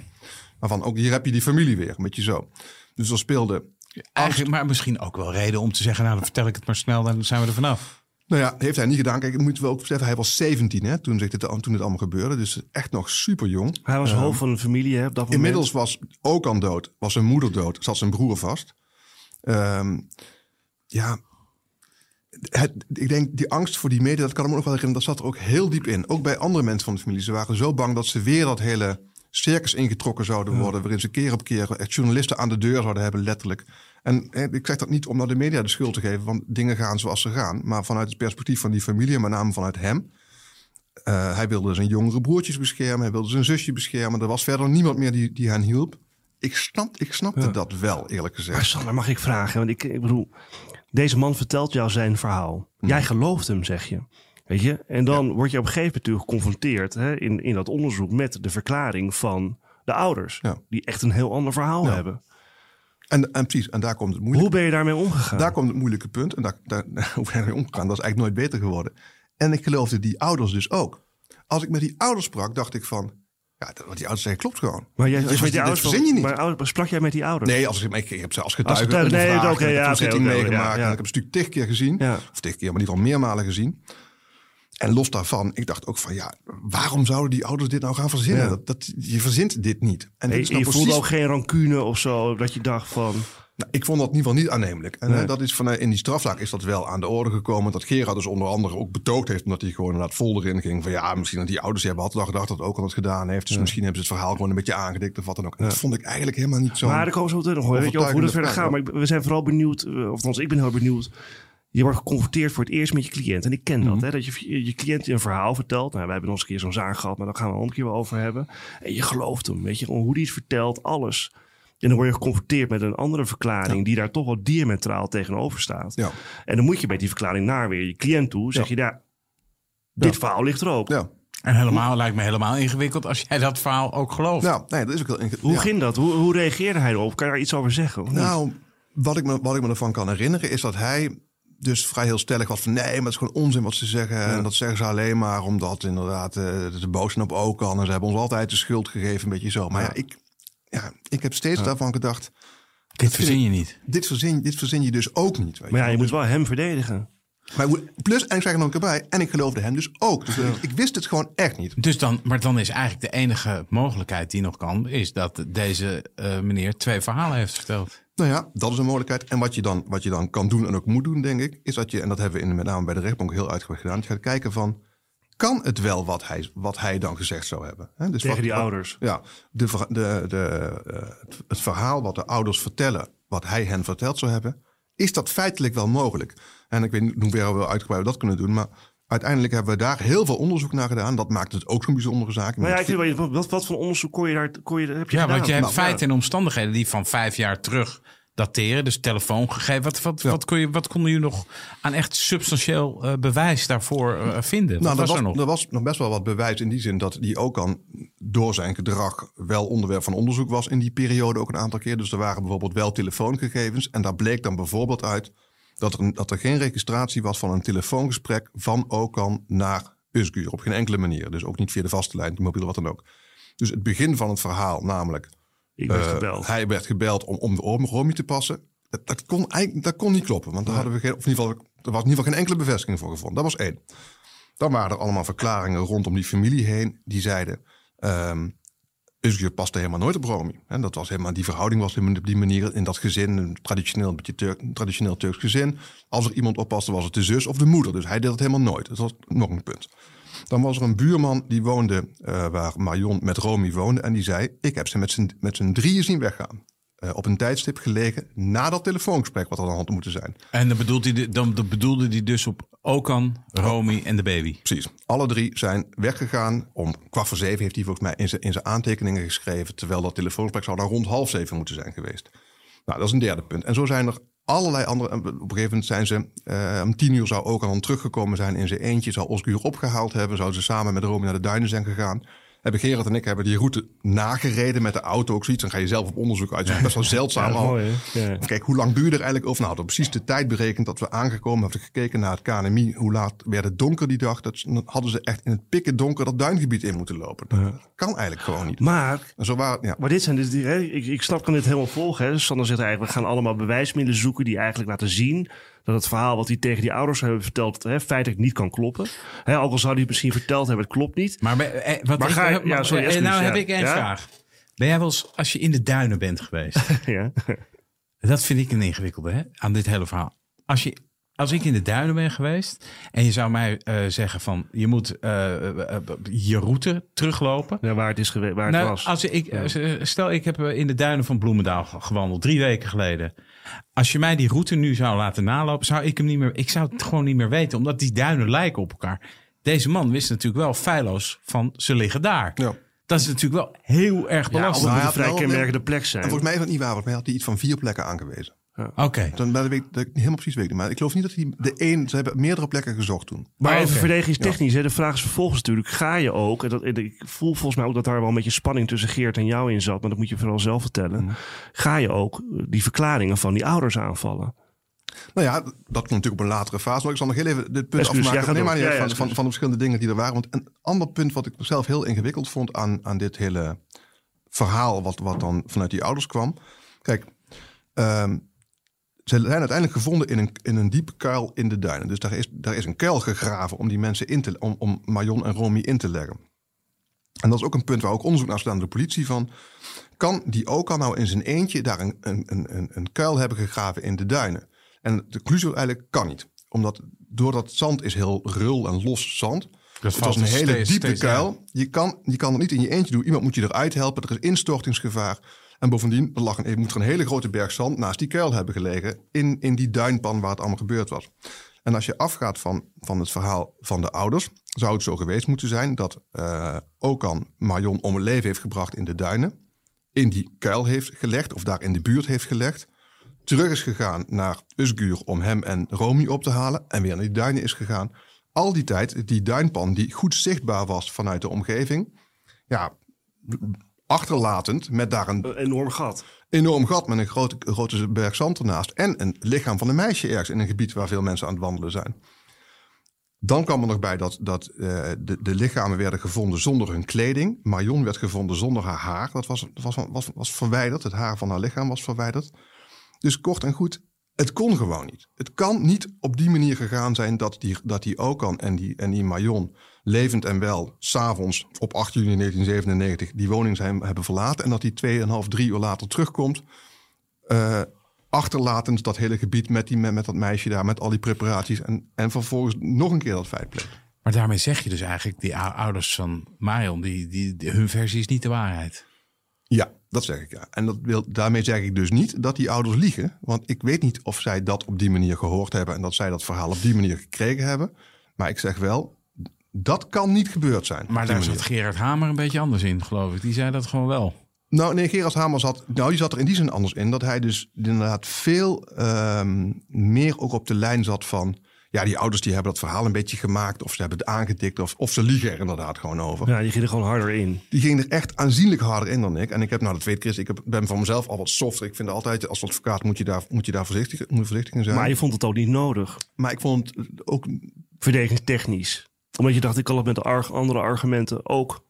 Maar van ook hier heb je die familie weer, een beetje zo. Dus er speelde... Eigenlijk, maar misschien ook wel reden om te zeggen, nou dan vertel ik het maar snel, dan zijn we er vanaf. Nou ja, heeft hij niet gedaan. Kijk, moet wel ook beseffen, hij was 17 hè, toen, dit, toen het allemaal gebeurde. Dus echt nog super jong. Hij was hoofd van een familie hè, op dat moment. Inmiddels was ook aan dood, was zijn moeder dood, zat zijn broer vast. Um, ja, het, ik denk die angst voor die media, dat kan ik me nog wel herinneren, dat zat er ook heel diep in. Ook bij andere mensen van de familie. Ze waren zo bang dat ze weer dat hele circus ingetrokken zouden worden, waarin ze keer op keer echt journalisten aan de deur zouden hebben, letterlijk. En ik zeg dat niet om naar de media de schuld te geven, want dingen gaan zoals ze gaan. Maar vanuit het perspectief van die familie, met name vanuit hem. Uh, hij wilde zijn jongere broertjes beschermen, hij wilde zijn zusje beschermen. Er was verder niemand meer die, die hen hielp. Ik, snap, ik snapte dat wel, eerlijk gezegd. Maar Sander, mag ik vragen? Want ik, ik bedoel, deze man vertelt jou zijn verhaal. Hmm. Jij gelooft hem, zeg je. Weet je? En dan word je op een gegeven moment geconfronteerd hè, in, in dat onderzoek met de verklaring van de ouders. Die echt een heel ander verhaal hebben. En, en precies, en daar komt het moeilijke Hoe ben je daarmee omgegaan? Daar komt het moeilijke punt. En daar, daar, hoe ben je mee omgegaan? Dat is eigenlijk nooit beter geworden. En ik geloofde die ouders dus ook. Als ik met die ouders sprak, dacht ik van... Ja, wat die ouders zeggen klopt gewoon. Maar jij, dus met die ouders verzin je niet. Maar sprak jij met die ouders? Nee, als ik, ik, ik heb ze als getuige, als getuige nee, oké, okay, ja, okay, okay, meegemaakt. Ja, ja. En ik heb een stuk tig keer gezien. Ja. Of tig keer, maar ieder geval meermalen gezien. En los daarvan, ik dacht ook van ja, waarom zouden die ouders dit nou gaan verzinnen? Dat, dat, je verzint dit niet. En, nee, je precies... voelde ook geen rancune of zo, dat je dacht van... Nou, ik vond dat in ieder geval niet aannemelijk. En eh, dat is van, eh, in die strafzaak is dat wel aan de orde gekomen. Dat Gerard dus onder andere ook betoogd heeft. Omdat hij gewoon inderdaad vol erin ging. Van ja, misschien dat die ouders hebben hadden gedacht dat ook al het gedaan heeft. Dus misschien hebben ze het verhaal gewoon een beetje aangedikt of wat dan ook. En dat vond ik eigenlijk helemaal niet zo. Maar daar komen we zo meteen nog wel. Weet je, hoe dat verder gaat. Maar we zijn vooral benieuwd, eh, of althans ik ben heel benieuwd. Je wordt geconfronteerd voor het eerst met je cliënt. En ik ken dat, hè, dat je je cliënt een verhaal vertelt. Nou, wij hebben nog eens een keer zo'n zaak gehad, maar daar gaan we een andere keer wel over hebben. En je gelooft hem, weet je, hoe hij het vertelt, alles. En dan word je geconfronteerd met een andere verklaring die daar toch wel diametraal tegenover staat. Ja. En dan moet je met die verklaring naar weer je cliënt toe. Zeg je, ja, dit verhaal ligt er ook. Ja. En helemaal lijkt me helemaal ingewikkeld als jij dat verhaal ook gelooft. Nou, nee, dat is ook heel Hoe ja. ging dat? Hoe, hoe reageerde hij erop? Kan je daar iets over zeggen? of niet? Nou, wat ik, me, wat ik me ervan kan herinneren is dat hij dus vrij heel stellig was van nee, maar het is gewoon onzin wat ze zeggen. En dat zeggen ze alleen maar omdat inderdaad eh, ze boos zijn op Okan. En ze hebben ons altijd de schuld gegeven, een beetje zo. Maar ja, ik, ja, ik heb steeds daarvan gedacht, Dit verzin je niet. dit verzin, dit verzin je dus ook niet. Weet maar ja, je moet wel hem verdedigen. Maar plus, en ik zeg er nog een keer bij, en ik geloofde hem dus ook. Dus ik, ik wist het gewoon echt niet. Dus dan, maar dan is eigenlijk de enige mogelijkheid die nog kan, is dat deze eh, meneer twee verhalen heeft verteld. Nou ja, dat is een mogelijkheid. En wat je, dan, wat je dan kan doen en ook moet doen, denk ik, is dat je, en dat hebben we in, met name bij de rechtbank heel uitgebreid gedaan, dat je gaat kijken van, kan het wel wat hij, wat hij dan gezegd zou hebben? Hè? Dus Tegen wat- die wat- ouders. Ja, de, ver- de, de, eh, het- verhaal wat de ouders vertellen, wat hij hen verteld zou hebben, is dat feitelijk wel mogelijk? En ik weet niet hoe ver we uitgebreid dat kunnen doen, maar uiteindelijk hebben we daar heel veel onderzoek naar gedaan. Dat maakt het ook zo'n bijzondere zaak. Maar ja, ik vind wel, wat, wat voor onderzoek kon je daar, kon je, heb je Ja, gedaan? want je hebt Nou, feiten en omstandigheden die van vijf jaar terug dateren. Dus telefoongegevens. Wat, wat, wat, kon je, wat konden jullie nog aan echt substantieel eh, bewijs daarvoor eh, vinden? Nou, was er, was, nog? er was nog best wel wat bewijs in die zin dat die ook al door zijn gedrag wel onderwerp van onderzoek was in die periode ook een aantal keer. Dus er waren bijvoorbeeld wel telefoongegevens en daar bleek dan bijvoorbeeld uit dat er, dat er geen registratie was van een telefoongesprek van Okan naar Usguur op geen enkele manier. Dus ook niet via de vaste lijn, de mobiele, wat dan ook. Dus het begin van het verhaal, namelijk Ik werd eh, gebeld. hij werd gebeld om, om de Romy te passen. Dat, dat, kon, eigenlijk, dat kon niet kloppen. Want daar hadden we geen, of in ieder geval, er was in ieder geval geen enkele bevestiging voor gevonden. Dat was één. Dan waren er allemaal verklaringen rondom die familie heen. Die zeiden, ehm Özgür paste helemaal nooit op Romy. En dat was helemaal, die verhouding was op die manier in dat gezin. Een traditioneel, een beetje Turk, een traditioneel Turks gezin. Als er iemand oppaste was het de zus of de moeder. Dus hij deed het helemaal nooit. Dat was nog een punt. Dan was er een buurman die woonde eh, waar Marion met Romy woonde. En die zei, ik heb ze met z'n, drieën zien weggaan. Eh, op een tijdstip gelegen na dat telefoongesprek wat er aan de hand had moeten zijn. En dan bedoelde, hij, dan dan bedoelde hij dus op Okan, Romy en de baby. Precies. Alle drie zijn weggegaan. Om kwart voor zeven heeft hij volgens mij in zijn, in zijn aantekeningen geschreven. Terwijl dat telefoongesprek zou dan rond half zeven moeten zijn geweest. Nou, dat is een derde punt. En zo zijn er allerlei andere. en Op een gegeven moment zijn ze. eh, om tien uur zou ook al teruggekomen zijn in zijn eentje. Zou Oscar opgehaald hebben. Zouden ze samen met Romy naar de duinen zijn gegaan. Hebben Gerard en ik hebben die route nagereden met de auto ook zoiets. Dan ga je zelf op onderzoek uit. Dat is best wel zeldzaam Ja, mooi. Kijk, hoe lang duurde er eigenlijk over? Nou, hadden we precies de tijd berekend dat we aangekomen hebben gekeken naar het KNMI. Hoe laat werd het donker die dag? Dat, dan hadden ze echt in het pikken donker dat duingebied in moeten lopen. Dat kan eigenlijk gewoon niet. Maar En zo waren, ja. Maar dit zijn dus die, hè, ik, ik snap kan dit helemaal volgen. Hè. Sander zegt eigenlijk, we gaan allemaal bewijsmiddelen zoeken die eigenlijk laten zien dat het verhaal wat hij tegen die ouders hebben verteld, hè, feitelijk niet kan kloppen. Hè, ook al zou hij het misschien verteld hebben, het klopt niet. Maar, eh, wat Maar ga je- eh, ja, sorry, eh, excuus, nou ja. heb ik Ja? vraag. Ben jij wel eens, als je in de duinen bent geweest... ja. Dat vind ik een ingewikkelde hè, aan dit hele verhaal. Als, je, als ik in de duinen ben geweest en je zou mij zeggen van je moet je route teruglopen. Ja, waar het is geweest, waar het Nou, was. als ik, stel, ik heb in de duinen van Bloemendaal ge- gewandeld drie weken geleden. Als je mij die route nu zou laten nalopen, zou ik hem niet meer. Ik zou het gewoon niet meer weten, omdat die duinen lijken op elkaar. Deze man wist natuurlijk wel feilloos van ze liggen daar. Ja. Dat is natuurlijk wel heel erg Of belastend. het Nou ja, een vrij kenmerkende plek zijn. En volgens mij is dat niet waar. Volgens mij had hij iets van vier plekken aangewezen. Oké. Dan dat weet ik, dat ik niet helemaal precies weet. Maar ik geloof niet dat hij de één... Ze hebben meerdere plekken gezocht toen. Maar even oké. verdedigingstechnisch, hè, de vraag is vervolgens natuurlijk, ga je ook, en dat, en ik voel volgens mij ook dat daar wel een beetje spanning tussen Geert en jou in zat, maar dat moet je vooral zelf vertellen. Mhm. Ga je ook die verklaringen van die ouders aanvallen? Nou ja, dat komt natuurlijk op een latere fase. Maar ik zal nog heel even dit punt ja, afmaken. nee, maar Ja, ja, van, van, van de verschillende dingen die er waren. Want een ander punt wat ik zelf heel ingewikkeld vond aan, aan dit hele verhaal... Wat, wat dan vanuit die ouders kwam. Kijk, ehm, ze zijn uiteindelijk gevonden in een, in een diepe kuil in de duinen. Dus daar is, daar is een kuil gegraven om die mensen in te... om, om Marion en Romy in te leggen. En dat is ook een punt waar ook onderzoek naar staat aan de politie van. Kan die ook al nou in zijn eentje daar een, een, een, een kuil hebben gegraven in de duinen? En de conclusie eigenlijk kan niet. Omdat door dat zand is heel rul en los zand. Dat het was een hele steeds- diepe steeds kuil. Je kan, je kan het niet in je eentje doen. Iemand moet je eruit helpen. Er is instortingsgevaar. En bovendien er lag een, moet er een hele grote berg zand naast die kuil hebben gelegen. In, in die duinpan waar het allemaal gebeurd was. En als je afgaat van, van het verhaal van de ouders, zou het zo geweest moeten zijn dat eh Okan Marion om het leven heeft gebracht in de duinen. In die kuil heeft gelegd, of daar in de buurt heeft gelegd. Terug is gegaan naar Usguur om hem en Romy op te halen. En weer naar die duinen is gegaan. Al die tijd, die duinpan die goed zichtbaar was vanuit de omgeving. Ja, achterlatend met daar een Een enorm gat. enorm gat met een grote, grote berg zand ernaast. En een lichaam van een meisje ergens in een gebied waar veel mensen aan het wandelen zijn. Dan kwam er nog bij dat, dat eh, de, de lichamen werden gevonden zonder hun kleding. Marion werd gevonden zonder haar haar. Dat was, was, was, was verwijderd. Het haar van haar lichaam was verwijderd. Dus kort en goed, het kon gewoon niet. Het kan niet op die manier gegaan zijn dat die, dat die Okan en die, en die Marion levend en wel s'avonds op 8 juni 1997 die woning zijn, hebben verlaten. En dat die 2,5, 3 uur later terugkomt. eh, achterlatend dat hele gebied met, die, met, met dat meisje daar, met al die preparaties. En, en vervolgens nog een keer dat feit pleegt. Maar daarmee zeg je dus eigenlijk, die ou- ouders van Marion, die, die, die- hun versie is niet de waarheid. Ja, dat zeg ik ja. En dat wil, daarmee zeg ik dus niet dat die ouders liegen. Want ik weet niet of zij dat op die manier gehoord hebben en dat zij dat verhaal op die manier gekregen hebben. Maar ik zeg wel, dat kan niet gebeurd zijn. Maar daar zat Gerard Hamer een beetje anders in, geloof ik. Die zei dat gewoon wel. Nou, nee, Gerard Hamer zat, nou, die zat er in die zin anders in. Dat hij dus inderdaad veel ehm, meer ook op de lijn zat van... Ja, die ouders die hebben dat verhaal een beetje gemaakt. Of ze hebben het aangetikt. Of, of ze liegen er inderdaad gewoon over. Ja, die ging er gewoon harder in. Die ging er echt aanzienlijk harder in dan ik. En ik heb, nou dat weet Chris, ik heb, ben van mezelf al wat softer. Ik vind altijd, als advocaat moet je daar, moet je daar voorzichtig, moet je voorzichtig in zijn. Maar Maar, je vond het ook niet nodig. ik vond het ook... Verdedigingstechnisch. Omdat je dacht, ik kan het met de arg- andere argumenten ook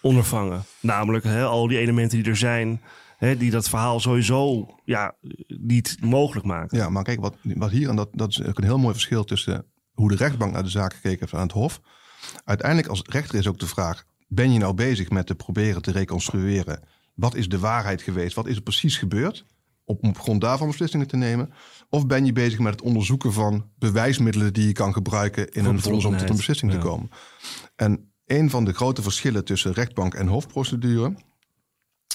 ondervangen. Namelijk hè, al die elementen die er zijn. Hè, die dat verhaal sowieso ja, niet mogelijk maken. Ja, maar kijk, wat, wat hier, en dat, dat is ook een heel mooi verschil tussen hoe de rechtbank naar de zaak gekeken heeft aan het Hof. Uiteindelijk als rechter is ook de vraag, ben je nou bezig met te proberen te reconstrueren? Wat is de waarheid geweest? Wat is er precies gebeurd? Op, op grond daarvan beslissingen te nemen? Of ben je bezig met het onderzoeken van bewijsmiddelen die je kan gebruiken in een vonnis om tot een beslissing te komen? En een van de grote verschillen tussen rechtbank en hofprocedure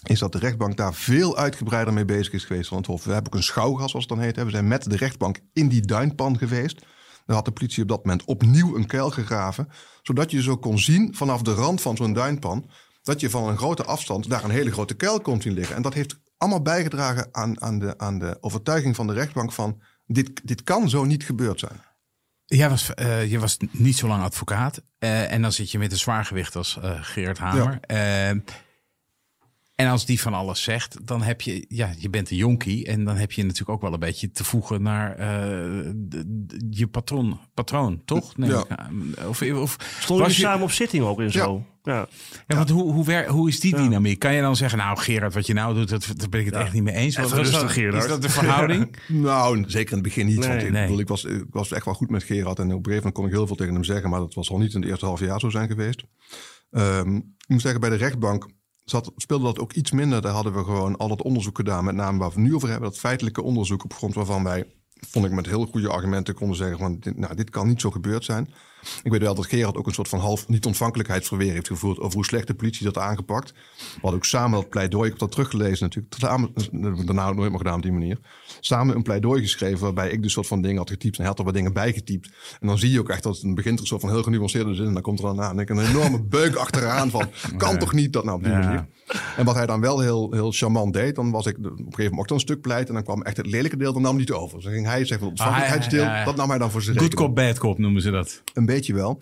is dat de rechtbank daar veel uitgebreider mee bezig is geweest dan het Hof. We hebben ook een schouwgas, zoals het dan heet. We zijn met de rechtbank in die duinpan geweest. Daar had de politie op dat moment opnieuw een kuil gegraven. Zodat je zo kon zien vanaf de rand van zo'n duinpan... dat je van een grote afstand daar een hele grote kuil kon zien liggen. En dat heeft allemaal bijgedragen aan, aan, de, aan de overtuiging van de rechtbank van... Dit, dit kan zo niet gebeurd zijn. Jij was, eh, je was niet zo lang advocaat. eh, en dan zit je met een zwaargewicht als eh Gerard Hamer. En als die van alles zegt, dan heb je, ja, je bent een jonkie. En dan heb je natuurlijk ook wel een beetje te voegen naar eh, de- de- je patroon, patroon toch? Ja. aan. Of, of, Stonden je- samen op zitting ook en zo? Ja. Ja, want hoe, hoe, wer- hoe is die dynamiek? Kan je dan zeggen, nou Gerard, wat je nou doet, dat, daar ben ik het echt niet mee eens. Wat- was rustig, dat- Gerard. Is dat de verhouding? Nou, zeker in het begin niet. Nee, want ik, nee. bedoel, ik, was, ik was echt wel goed met Gerard. En op een gegeven moment kon ik heel veel tegen hem zeggen. Maar dat was al niet in het eerste half jaar zo zijn geweest. Ehm, ik moet zeggen, bij de rechtbank speelde dat ook iets minder. Daar hadden we gewoon al dat onderzoek gedaan. Met name waar we nu over hebben. Dat feitelijke onderzoek op grond waarvan wij, vond ik met heel goede argumenten, konden zeggen van... Dit, nou, dit kan niet zo gebeurd zijn. Ik weet wel dat Gerard ook een soort van half niet-ontvankelijkheidsverweer heeft gevoerd... over hoe slecht de politie dat aangepakt. We hadden ook samen dat pleidooi, ik heb dat teruggelezen natuurlijk. Daarna ook nooit meer gedaan op die manier. Samen een pleidooi geschreven waarbij ik dus soort van dingen had getypt... en hij had er wat dingen bij getypt. En dan zie je ook echt dat het begint er een soort van heel genuanceerde zin... en dan komt er dan aan een enorme beuk achteraan van... kan toch niet dat nou op die Ja. manier? En wat hij dan wel heel, heel charmant deed... dan was ik op een gegeven moment ook dan een stuk pleit... en dan kwam echt het lelijke deel, dan nam hij niet over. Dus dan ging hij zeggen, het ontvankelijkheidsdeel, Ah, ja, ja, ja. dat nam hij dan voor zich Good cop, bad cop noemen ze dat. Een beetje wel.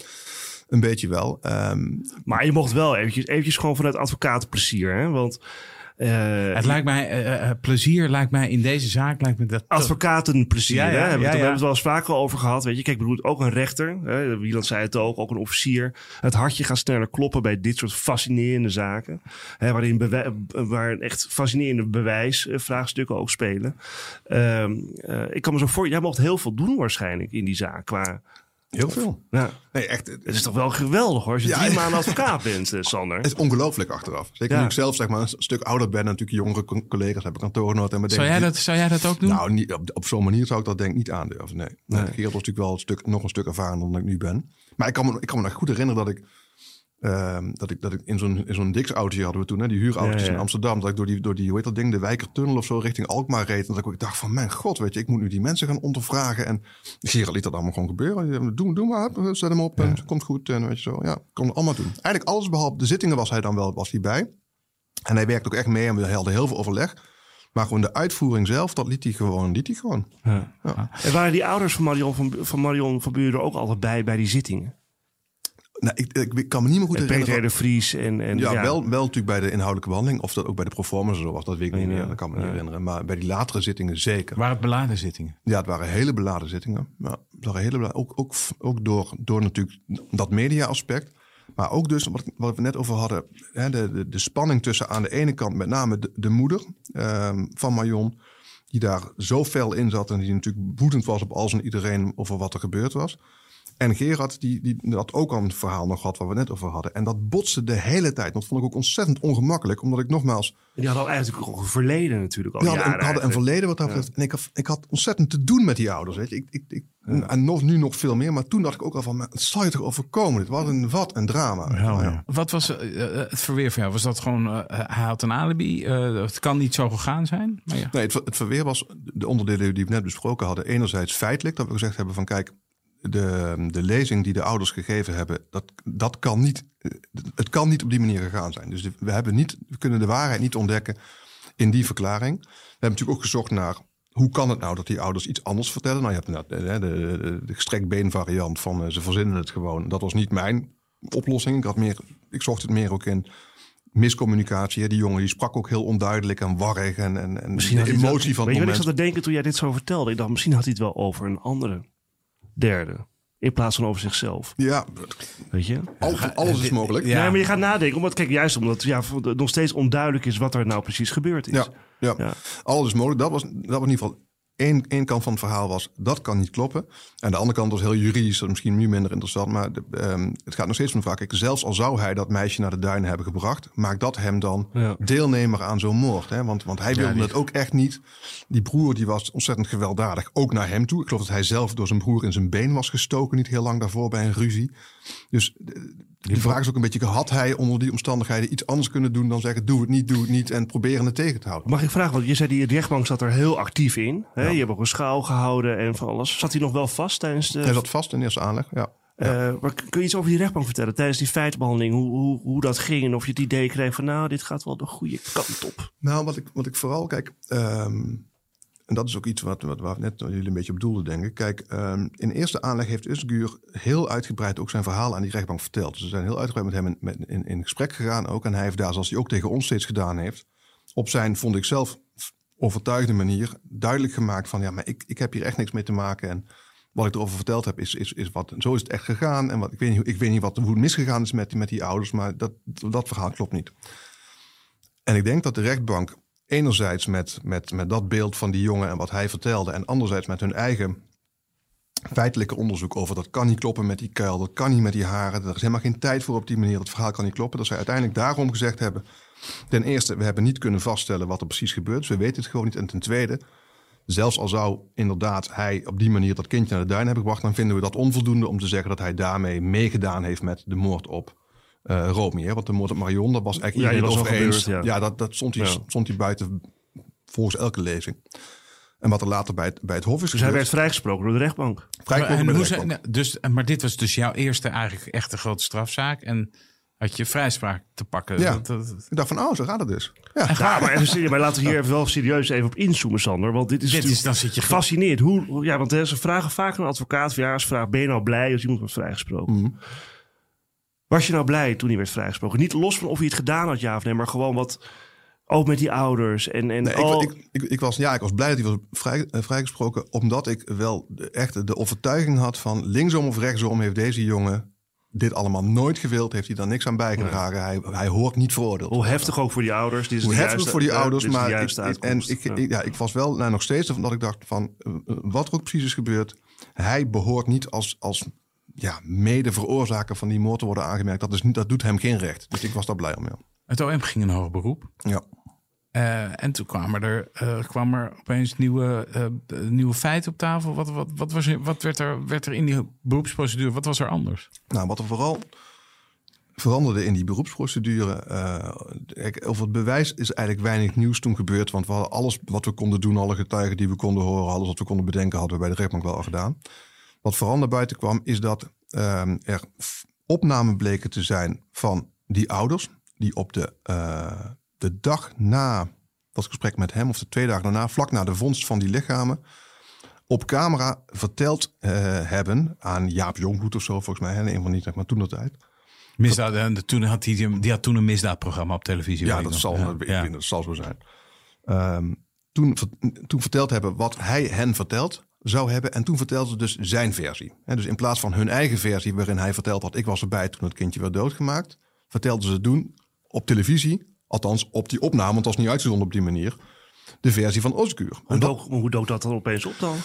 Een beetje wel. Ehm, Maar je mocht wel eventjes, eventjes gewoon vanuit advocatenplezier. Hè? Want eh, Het lijkt mij, eh, eh, plezier lijkt mij in deze zaak, lijkt me dat... advocatenplezier. Ja, ja, hè? Hebben we, ja, hebben het wel eens vaker over gehad. Weet je, kijk, ik bedoel, ook een rechter. Hè? Wieland zei het ook, ook een officier. Het hartje gaat sneller kloppen bij dit soort fascinerende zaken. Hè? Waarin waar echt fascinerende bewijsvraagstukken ook spelen. Ehm, eh, ik kan me zo voor, jij mocht heel veel doen waarschijnlijk in die zaak. Qua, Heel veel. Ja. Nee, echt. Het is toch wel geweldig hoor, als je Ja, drie ja. maanden advocaat bent, eh, Sander. Het is ongelooflijk achteraf. Zeker Ja. nu ik zelf zeg maar, een stuk ouder ben en natuurlijk jongere co- collega's hebben kantoorgenoten. En Zou jij, dat, zou jij dat ook doen? Nou, niet, op, op zo'n manier zou ik dat denk ik niet aandurven. Nee. nee. Nee. Gerard was natuurlijk wel een stuk, nog een stuk ervaren dan ik nu ben. Maar ik kan me, ik kan me nog goed herinneren dat ik, ehm, dat ik, dat ik in zo'n, in zo'n Dix-autootje hadden we toen, hè, die huurautootjes Ja, ja. in Amsterdam. Dat ik door die, door die, hoe heet dat ding, de Wijkertunnel of zo richting Alkmaar reed. En dat ik dacht van, mijn god, weet je, ik moet nu die mensen gaan ondervragen. En Gerard liet dat allemaal gewoon gebeuren. Doe, doe maar, zet hem op en het komt goed. En weet je zo, ja, kon het allemaal doen. Eigenlijk alles behalve de zittingen was hij dan wel, was hij bij. En hij werkte ook echt mee en we hadden heel veel overleg. Maar gewoon de uitvoering zelf, dat liet hij gewoon. Liet hij gewoon. Ja. En waren die ouders van Marion van, van, Marion van Buren ook altijd bij bij die zittingen? Nou, ik, ik, ik kan me niet meer goed En Peter herinneren. de Vries en... en ja, Wel, wel natuurlijk bij de inhoudelijke behandeling. Of dat ook bij de performance zo was, dat weet ik niet meer. Dat kan me niet herinneren. Maar bij die latere zittingen zeker. Waren het beladen zittingen? Ja, het waren hele beladen zittingen. Ja, het waren hele beladen, ook ook, ook door, door natuurlijk dat media-aspect. Maar ook dus, wat, wat we net over hadden, hè, de, de, de spanning tussen aan de ene kant met name de, de moeder ehm, van Marion. Die daar zo fel in zat en die natuurlijk woedend was op alles en iedereen over wat er gebeurd was. En Gerard, die, die had ook al een verhaal nog gehad waar we net over hadden. En dat botste de hele tijd. Dat vond ik ook ontzettend ongemakkelijk. Omdat ik nogmaals Die hadden al eigenlijk een verleden natuurlijk al we hadden, hadden een verleden wat dat betreft. En ik had, ik had ontzettend te doen met die ouders. Weet je. Ik, ik, ik, En nog, nu nog veel meer. Maar toen dacht ik ook al van, het zal je toch overkomen? Dit was een, wat een drama. Ja. Wat was eh, eh, het verweer van jou? Was dat gewoon, eh, hij had een alibi? eh, het kan niet zo gegaan zijn? Maar ja. Nee, het, het verweer was de onderdelen die we net besproken hadden. Enerzijds feitelijk, dat we gezegd hebben van kijk, de, de lezing die de ouders gegeven hebben, dat, dat kan niet, het kan niet op die manier gegaan zijn. Dus de- we, hebben niet, we kunnen de waarheid niet ontdekken in die verklaring. We hebben natuurlijk ook gezocht naar hoe kan het nou dat die ouders iets anders vertellen. Nou, je hebt de, de, de gestrekbeen variant van eh, ze verzinnen het gewoon. Dat was niet mijn oplossing. Ik, had meer, ik zocht het meer ook in miscommunicatie. Die jongen die sprak ook heel onduidelijk en warrig. En, en, en Misschien de emotie wel- van het je wat ik moment. zat te denken toen jij dit zo vertelde? Ik dacht, misschien had hij het wel over een andere derde. In plaats van over zichzelf. Ja, Weet je? al- alles is mogelijk. Ja. Ja, maar je gaat nadenken. Omdat, kijk, juist omdat ja, nog steeds onduidelijk is wat er nou precies gebeurd is. Ja, ja. Ja. alles is mogelijk. Dat was, dat was in ieder geval één, één kant van het verhaal was, dat kan niet kloppen. En de andere kant was heel juridisch, dat is misschien nu minder interessant. Maar de, ehm, het gaat nog steeds om de vraag, kijk, zelfs al zou hij dat meisje naar de duinen hebben gebracht, maakt dat hem dan Ja. deelnemer aan zo'n moord. Hè? Want, want hij wilde die- het ook echt niet. Die broer die was ontzettend gewelddadig, ook naar hem toe. Ik geloof dat hij zelf door zijn broer in zijn been was gestoken, niet heel lang daarvoor bij een ruzie. Dus de, vraag is ook een beetje, had hij onder die omstandigheden iets anders kunnen doen dan zeggen, doe het niet, doe het niet en proberen het tegen te houden? Mag ik vragen, want je zei die rechtbank zat er heel actief in. Hè? Je hebt ook een schaal gehouden en van alles. Zat hij nog wel vast tijdens de... Hij zat vast in eerste aanleg, ja. Eh, maar kun je iets over die rechtbank vertellen? Tijdens die feitbehandeling, hoe, hoe, hoe dat ging? En of je het idee kreeg van, nou, dit gaat wel de goede kant op. Nou, wat ik, wat ik vooral kijk, ehm, en dat is ook iets wat, wat waar net jullie een beetje op doelden, denk ik. Kijk, ehm, in eerste aanleg heeft Özgür heel uitgebreid ook zijn verhaal aan die rechtbank verteld. Dus we zijn heel uitgebreid met hem in, met, in, in gesprek gegaan ook. En hij heeft daar, zoals hij ook tegen ons steeds gedaan heeft, op zijn, vond ik zelf, overtuigde manier duidelijk gemaakt van, ja, maar ik, ik heb hier echt niks mee te maken. En wat ik erover verteld heb, is, is, is wat, zo is het echt gegaan. En wat, ik, weet niet, ik weet niet wat, hoe het misgegaan is met, met die ouders, maar dat, dat verhaal klopt niet. En ik denk dat de rechtbank enerzijds met, met, met dat beeld van die jongen en wat hij vertelde, en anderzijds met hun eigen feitelijke onderzoek over dat kan niet kloppen met die kuil, dat kan niet met die haren, er is helemaal geen tijd voor op die manier, dat verhaal kan niet kloppen. Dat zij uiteindelijk daarom gezegd hebben, ten eerste, we hebben niet kunnen vaststellen wat er precies gebeurt, dus we weten het gewoon niet. En ten tweede, zelfs al zou inderdaad hij op die manier dat kindje naar de duin hebben gebracht, dan vinden we dat onvoldoende om te zeggen dat hij daarmee meegedaan heeft met de moord op eh Romy. Hè? Want de moord op Marion, dat was eigenlijk Ja, iedereen was al over eens. gebeurd, ja. ja, dat, dat stond, hij, Ja. stond hij buiten volgens elke lezing. En wat er later bij het, bij het Hof is Dus hij werd vrijgesproken door de rechtbank. vrijgekomen En bij de hoe ze- rechtbank. nou, dus, maar dit was dus jouw eerste eigenlijk echte grote strafzaak. En had je vrijspraak te pakken. Ja. Dat- dat- Ik dacht van, oh, zo gaat het dus. Ja, Ja, maar, even, maar laten we hier even wel serieus even op inzoomen, Sander. Want dit is, Dit is, natuurlijk dan zit je fascinerend. Hoe, ja, want hè, ze vragen vaak een advocaat, van, ja, ze vragen, ben je nou blij als iemand wordt vrijgesproken? Mhm. Was je nou blij toen hij werd vrijgesproken? Niet los van of hij het gedaan had, ja of nee, maar gewoon wat, ook met die ouders en, en Nee, ik, al- ik, ik, ik was, ja, ik was blij dat hij was vrij, eh, vrijgesproken. Omdat ik wel de, echt de overtuiging had van linksom of rechtsom heeft deze jongen dit allemaal nooit gewild. Heeft hij daar niks aan bijgedragen. Hij, hij hoort niet veroordeeld. hoe heftig ook voor die ouders. Dit is Hoe de heftig juiste- voor die ouders. de Maar ik, en uitkomst. ik, Ja. ik- ja, ik was wel nou, nog steeds omdat ik dacht van eh, eh, wat er ook precies is gebeurd. Hij behoort niet als, als ja, mede veroorzaker van die moord te worden aangemerkt, dat, is, dat doet hem geen recht. Dus ik was daar blij om. Ja. Het OM ging een hoog beroep. ja. Eh, en toen kwamen er, eh, kwam er opeens nieuwe, eh, nieuwe feiten op tafel. Wat, wat, wat, was wat werd, er, werd er in die beroepsprocedure? Wat was er anders? Nou, wat er vooral veranderde in die beroepsprocedure. over het bewijs is eigenlijk weinig nieuws toen gebeurd. Want we hadden alles wat we konden doen, alle getuigen die we konden horen, alles wat we konden bedenken, hadden we bij de rechtbank wel al gedaan. Wat vooral naar buiten kwam, is dat ehm, er opnamen bleken te zijn van die ouders. Die op de, eh, de dag na dat gesprek met hem, of de twee dagen daarna, vlak na de vondst van die lichamen, op camera verteld eh, hebben aan Jaap Jongbloed of zo, volgens mij, een van die, zeg maar, toen dat tijd. Misdaad, en de- toen had hij, die had toen een misdaadprogramma op televisie. Ja, dat nog. zal, Ja, ja. dat zal zo zijn. Ehm, toen, toen verteld hebben wat hij hen verteld zou hebben. En toen vertelden ze dus zijn versie. Dus in plaats van hun eigen versie, waarin hij verteld had: Ik was erbij toen het kindje werd doodgemaakt. Vertelden ze toen op televisie, althans op die opname, want dat was niet uitgezonden op die manier. De versie van Osgur. Hoe dook, hoe dook dat dan opeens op dan?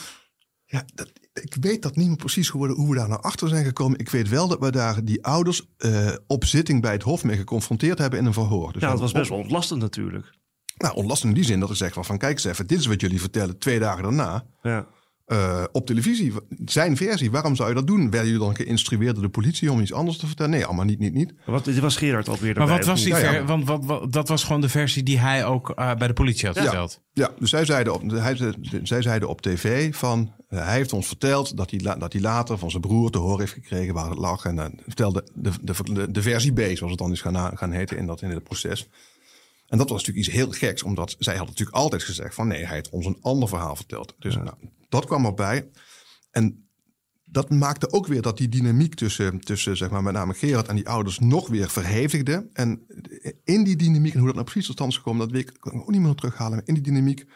ja, dat, ik weet dat niet meer precies hoe we, hoe we daar naar achter zijn gekomen. Ik weet wel dat we daar die ouders eh, op zitting bij het Hof mee geconfronteerd hebben in een verhoor. Dus Ja, dat was best wel ontlastend natuurlijk. Nou, ontlastend in die zin dat ik zeg van, van kijk eens even, dit is wat jullie vertellen twee dagen daarna Ja. Eh, op televisie. Zijn versie, waarom zou je dat doen? Werden jullie dan geïnstrueerd door de politie om iets anders te vertellen? Nee, allemaal niet, niet, niet. Wat, dit was Gerard ook weer Maar wat was die Ja, ja. ver- Want wat, wat, dat was gewoon de versie die hij ook eh, bij de politie had Ja. verteld. Ja, dus zij zeiden op, hij, zij zeiden op tv van, eh, hij heeft ons verteld dat hij, dat hij later van zijn broer te horen heeft gekregen waar het lag. En dan vertelde de, de, de, de versie B, zoals het dan is gaan, gaan heten in dat in het proces. En dat was natuurlijk iets heel geks, omdat zij hadden natuurlijk altijd gezegd van nee, hij heeft ons een ander verhaal verteld. Dus nou, dat kwam erbij. En dat maakte ook weer dat die dynamiek tussen, tussen zeg maar, met name Gerard en die ouders nog weer verhevigde. En in die dynamiek, en hoe dat nou precies tot stand is gekomen, dat weet ik, kan ik ook niet meer terughalen. Maar in die dynamiek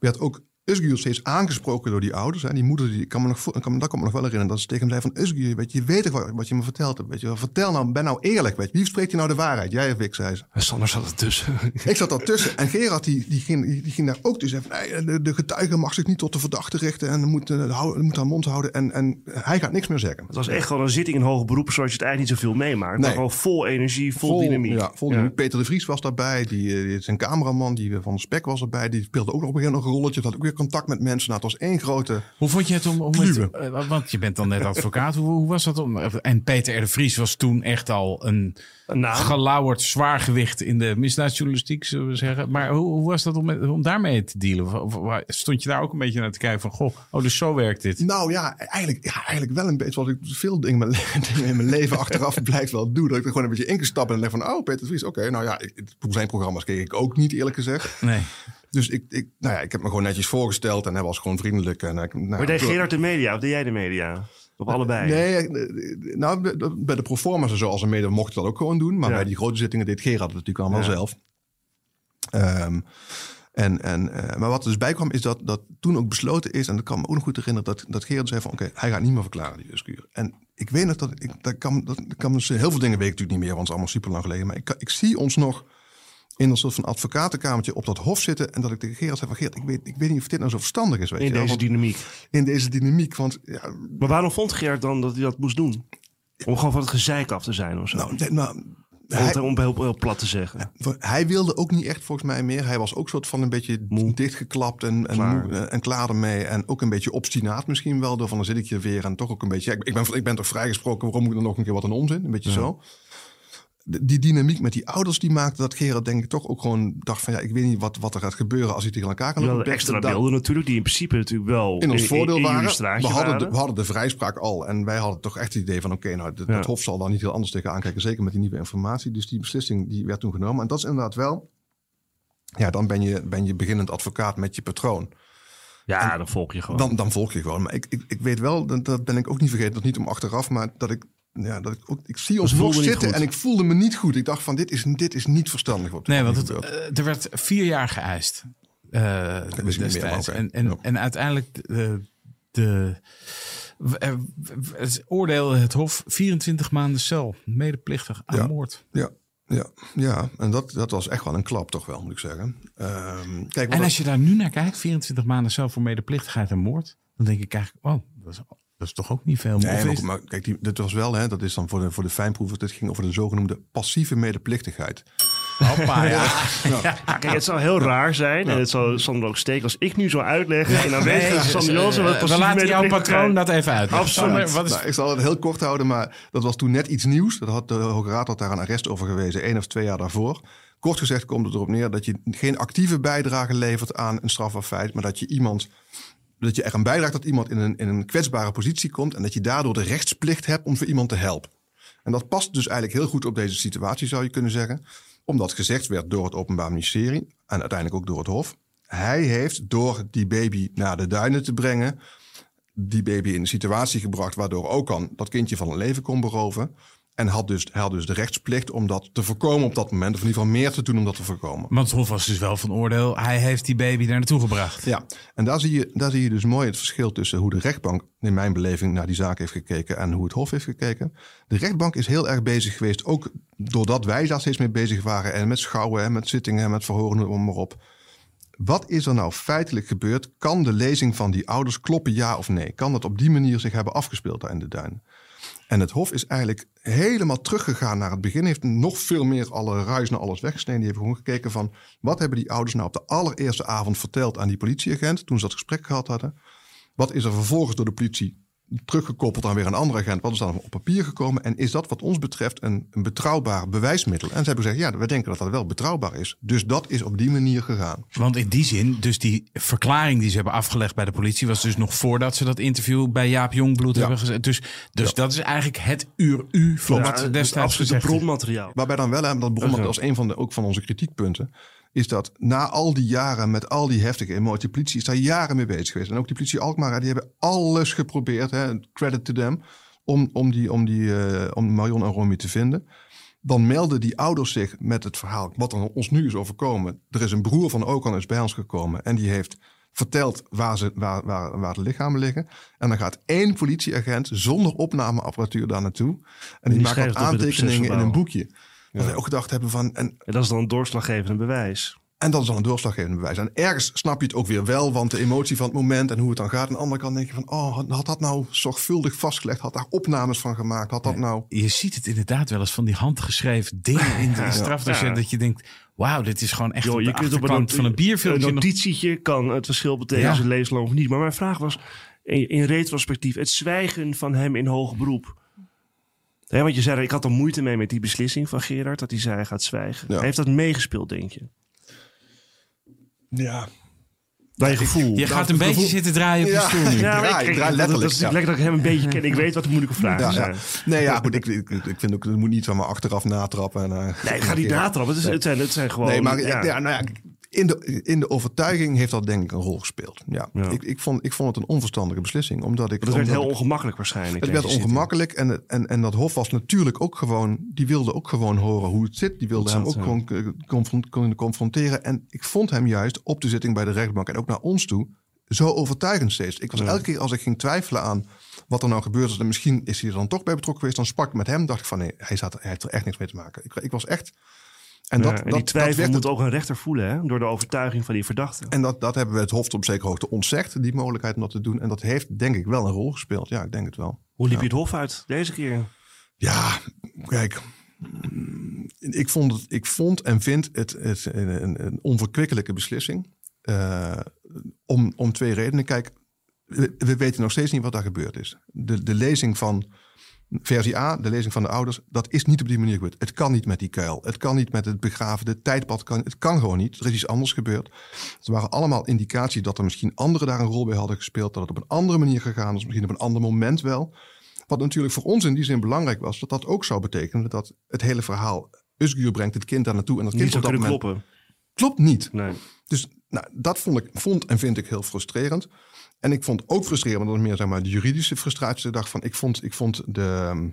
werd ook Özgür steeds aangesproken door die ouders. En die moeder, die kan me nog, kan me, dat kan me nog wel herinneren, dat ze tegen hem zei van Özgür, weet je, je weet toch wat, wat je me verteld hebt. Weet je, wel. vertel nou, ben nou eerlijk. Weet je. Wie spreekt hier nou de waarheid? Jij of ik, zei ze. Sander zat ertussen. Ik zat daartussen en Gerard die, die, ging, die, die ging daar ook tussen. Nee, de, de getuige mag zich niet tot de verdachte richten en moet, eh, hou- moet haar mond houden. En, en hij gaat niks meer zeggen. Het was echt gewoon een zitting in hoger beroep zoals je het eigenlijk niet zoveel meemaakt. Maar Nee. gewoon vol energie, vol, dynamiek. Ja, vol dynamiek. Peter de Vries was daarbij. Die, eh, zijn cameraman die van de Spek was erbij. Die speelde ook nog op een gegeven moment nog een rolletje. Had ook weer contact met mensen. Nou, het was één grote... Hoe vond je het om... om het, Kluwen. eh, want je bent dan net advocaat. hoe, hoe was dat om... En Peter R. de Vries was toen echt al een naam. gelauwerd zwaargewicht in de misdaadjournalistiek, zullen we zeggen. Maar hoe, hoe was dat om, met- om daarmee te dealen? Of- of- Stond je daar ook een beetje naar te kijken van... Goh, oh, dus zo werkt dit. Nou ja, eigenlijk, ja, eigenlijk wel een beetje. Wat ik veel dingen in mijn, le- dingen in mijn leven achteraf blijft wel doe. Dat ik er gewoon een beetje ingestapt ben en denk van... Oh, Peter de Vries, oké. nou ja, zijn programma's keek ik ook niet eerlijk gezegd. Nee. Dus ik, ik, nou ja, ik heb me gewoon netjes voorgesteld. En hij was gewoon vriendelijk. En, ik- nou, Maar deed Gerard de media of deed jij de media? Op allebei? Nee, eh, nou, bij de- proforma's en zo als een mede mocht dat ook gewoon doen. Maar Ja. bij die grote zittingen deed Gerard het natuurlijk allemaal Ja. zelf. Ehm, en, en, eh, maar wat er dus bij kwam is dat, dat toen ook besloten is... en dat kan me ook nog goed herinneren... dat, dat Gerard zei van oké, hij gaat niet meer verklaren die discuur. En ik weet nog dat ik... Dat kan, dat kan dus heel veel dingen weet ik natuurlijk niet meer... want het is allemaal super lang geleden. Maar ik, ik zie ons nog in een soort van advocatenkamertje op dat hof zitten... en dat ik tegen Gerard zei van Gerard, ik weet, ik weet niet of dit nou zo verstandig is. Weet In je deze dynamiek. in deze dynamiek. Want ja, Maar waarom vond Gerard dan dat hij dat moest doen? Om gewoon van het gezeik af te zijn of zo? nou, nee, nou, om hij- het om heel, heel plat te zeggen. Hij wilde ook niet echt volgens mij meer. Hij was ook soort van een beetje dichtgeklapt en, en, Klaar. moe, eh, en klaar ermee. En ook een beetje obstinaat misschien wel. Door van dan zit ik hier weer en toch ook een beetje... ja, ik, ik, ben, ik ben toch vrijgesproken, waarom moet ik dan nog een keer wat een onzin? Een beetje zo. Die dynamiek met die ouders die maakte dat Gerard denk ik toch ook gewoon dacht van... ja, ik weet niet wat, wat er gaat gebeuren als hij tegen elkaar kan lopen. extra beelden natuurlijk, die in principe natuurlijk wel in ons voordeel in, waren. We hadden, de, we hadden de vrijspraak al. En wij hadden toch echt het idee van... oké, nou, dat Ja. Hof zal daar niet heel anders tegen aankijken. Zeker met die nieuwe informatie. Dus die beslissing die werd toen genomen. En dat is inderdaad wel... Ja, dan ben je, ben je beginnend advocaat met je patroon. Ja, dan volg je gewoon. Dan, dan volg je gewoon. Maar ik, ik, ik weet wel, dat, dat ben ik ook niet vergeten. Dat niet om achteraf, maar dat ik... Ja, dat ik, ook, ik zie ons nog zitten en ik voelde me niet goed. Ik dacht van, dit is, dit is niet verstandig. Wat Nee, want het, eh, er werd vier jaar geëist. eh meer, destijds. En, en, Ja. en uiteindelijk de, de, eh, het oordeelde het Hof 24 maanden cel. Medeplichtig aan Ja. moord. Ja, ja, ja. En dat, dat was echt wel een klap toch wel, moet ik zeggen. Ehm, kijk, En als je daar nu naar kijkt, 24 maanden cel voor medeplichtigheid en moord. Dan denk ik eigenlijk, oh, dat is Dat is toch ook niet veel. Nee, maar, kijk, die, dit was wel, hè, dat is dan voor de, voor de fijnproevers. Dit ging over de zogenoemde passieve medeplichtigheid. Hoppa, ja. Ja, kijk, het zou heel raar zijn. En het zou Sander ook steken als ik nu zou uitleggen. in aanwezigheid van Sander Jansen. wat Eh, we passieve laten jouw patroon dat even uit. Absoluut. Wat is, Nou, ik zal het heel kort houden, maar dat was toen net iets nieuws. Dat had de Hoge Raad had daar een arrest over gewezen, één of twee jaar daarvoor. Kort gezegd komt het erop neer dat je geen actieve bijdrage levert aan een strafbaar feit, maar dat je iemand dat je er aan bijdraagt dat iemand in een, in een kwetsbare positie komt en dat je daardoor de rechtsplicht hebt om voor iemand te helpen. En dat past dus eigenlijk heel goed op deze situatie, zou je kunnen zeggen. Omdat gezegd werd door het Openbaar Ministerie en uiteindelijk ook door het Hof. Hij heeft door die baby naar de duinen te brengen, die baby in een situatie gebracht waardoor ook kan dat kindje van een leven kon beroven. En had dus, hij had dus de rechtsplicht om dat te voorkomen op dat moment. Of in ieder geval meer te doen om dat te voorkomen. want het Hof was dus wel van oordeel. Hij heeft die baby daar naartoe gebracht. Ja, en daar zie, je, daar zie je dus mooi het verschil tussen hoe de rechtbank in mijn beleving naar die zaak heeft gekeken en hoe het Hof heeft gekeken. De rechtbank is heel erg bezig geweest, ook doordat wij daar steeds mee bezig waren en met schouwen en met zittingen en met verhoren, noem maar op. Wat is er nou feitelijk gebeurd? Kan de lezing van die ouders kloppen, ja of nee? Kan dat op die manier zich hebben afgespeeld daar in de duin? En het Hof is eigenlijk helemaal teruggegaan naar het begin. Heeft nog veel meer alle ruis naar alles weggesneden. Die heeft gewoon gekeken van... wat hebben die ouders nou op de allereerste avond verteld aan die politieagent... toen ze dat gesprek gehad hadden. Wat is er vervolgens door de politie teruggekoppeld aan weer een andere agent? Wat is dan op papier gekomen? En is dat wat ons betreft een, een betrouwbaar bewijsmiddel? En ze hebben gezegd, ja, we denken dat dat wel betrouwbaar is. Dus dat is op die manier gegaan. Want in die zin, dus die verklaring die ze hebben afgelegd bij de politie... was dus nog voordat ze dat interview bij Jaap Jongbloed Ja. hebben gezet. Dus, dus dat is eigenlijk het uur-u van Ja, wat destijds absoluut bronmateriaal. Waarbij dan wel, hè, dat Oké. als een van de, ook van onze kritiekpunten, is dat na al die jaren met al die heftige emoties, de politie is daar jaren mee bezig geweest. En ook die politie Alkmaar, die hebben alles geprobeerd, hè, credit to them, om, om, die, om, die, eh, om Marion en Romy te vinden. Dan melden die ouders zich met het verhaal wat er ons nu is overkomen. Er is een broer van Okan is bij ons gekomen en die heeft vertelt waar, ze, waar, waar, waar de lichamen liggen. En dan gaat één politieagent zonder opnameapparatuur daar naartoe. En die, maakt wat in het aantekeningen in een boekje. Dat wij ook gedacht hebben van... En, En dat is dan een doorslaggevende bewijs. en dat is dan een doorslaggevend bewijs. En ergens snap je het ook weer wel, want de emotie van het moment en hoe het dan gaat. Aan de andere kant denk je van, oh, had- dat nou zorgvuldig vastgelegd? Had daar opnames van gemaakt? Had dat nou... Je ziet het inderdaad wel eens van die handgeschreven dingen in de strafdossier. Ja. Dat je denkt, wauw, dit is gewoon echt je de kunt op een, van een bierfilmpje. een nog- notitietje kan het verschil betekenen Ja. als levenslang of niet. Maar mijn vraag was in, in retrospectief het zwijgen van hem in hoger beroep. Hè, want je zei, ik had er moeite mee met die beslissing van Gerard, dat hij zei hij gaat zwijgen. Ja. Heeft dat meegespeeld, denk je? Ja, Bij je gevoel. Je gaat een beetje gevoel- zitten draaien op Ja. je stoel nu. Ja. ik- draai letterlijk, Dat is ja. lekker dat ik hem een beetje ken. Ik weet wat de moeilijke vragen ja, zijn. ja. Nee, ja, goed. Ik, ik, ik vind ook, het moet niet zomaar achteraf natrappen. En, eh, Nee, ik ga niet natrappen. Het, is, het, zijn, het zijn gewoon... Nee, maar ja. ja. nou ja, in, de, in de overtuiging heeft dat denk ik een rol gespeeld. Ja. Ja. Ik, ik, vond, ik vond het een onverstandige beslissing. Omdat ik, Dat werd heel ik- ongemakkelijk waarschijnlijk. Het werd ongemakkelijk en, en, en dat Hof was natuurlijk ook gewoon, die wilde ook gewoon horen hoe het zit. Die wilde hem ook gewoon eh, kunnen confronteren. En ik vond hem juist op de zitting bij de rechtbank en ook naar ons toe zo overtuigend steeds. Ik was elke keer als ik ging twijfelen aan wat er nou gebeurd is en misschien is hij er dan toch bij betrokken geweest, dan sprak ik met hem, dacht ik van nee, hij, zat, hij heeft er echt niks mee te maken. Ik, ik was echt. En, Ja, dat, en dat, die twijfel dat werd moet het- ook een rechter voelen, hè? Door de overtuiging van die verdachte. en dat, dat hebben we het Hof op zekere hoogte ontzegd, die mogelijkheid om dat te doen. En dat heeft denk ik wel een rol gespeeld. Ja, ik denk het wel. Hoe liep je het hof uit deze keer? Ja, kijk. Ik vond, het, ik vond en vind het, het een, een- een onverkwikkelijke beslissing. Eh, om, om twee redenen. Kijk, we, we weten nog steeds niet wat daar gebeurd is. De, de lezing van versie A, de lezing van de ouders, dat is niet op die manier gebeurd. Het kan niet met die kuil. Het kan niet met het begraven. De tijdpad kan. Het kan gewoon niet. Er is iets anders gebeurd. Het waren allemaal indicaties dat er misschien anderen daar een rol bij hadden gespeeld. Dat het op een andere manier gegaan is. Misschien op een ander moment wel. Wat natuurlijk voor ons in die zin belangrijk was, dat dat ook zou betekenen dat het hele verhaal. Usguur brengt het kind daar naartoe en dat Niet kind zou op dat moment kloppen. klopt niet. Nee. Dus nou, dat vond, ik, vond en vind ik heel frustrerend. En ik vond ook frustrerend, want dat is meer zeg maar, de juridische frustratie. Ik dacht van, ik vond, ik vond de,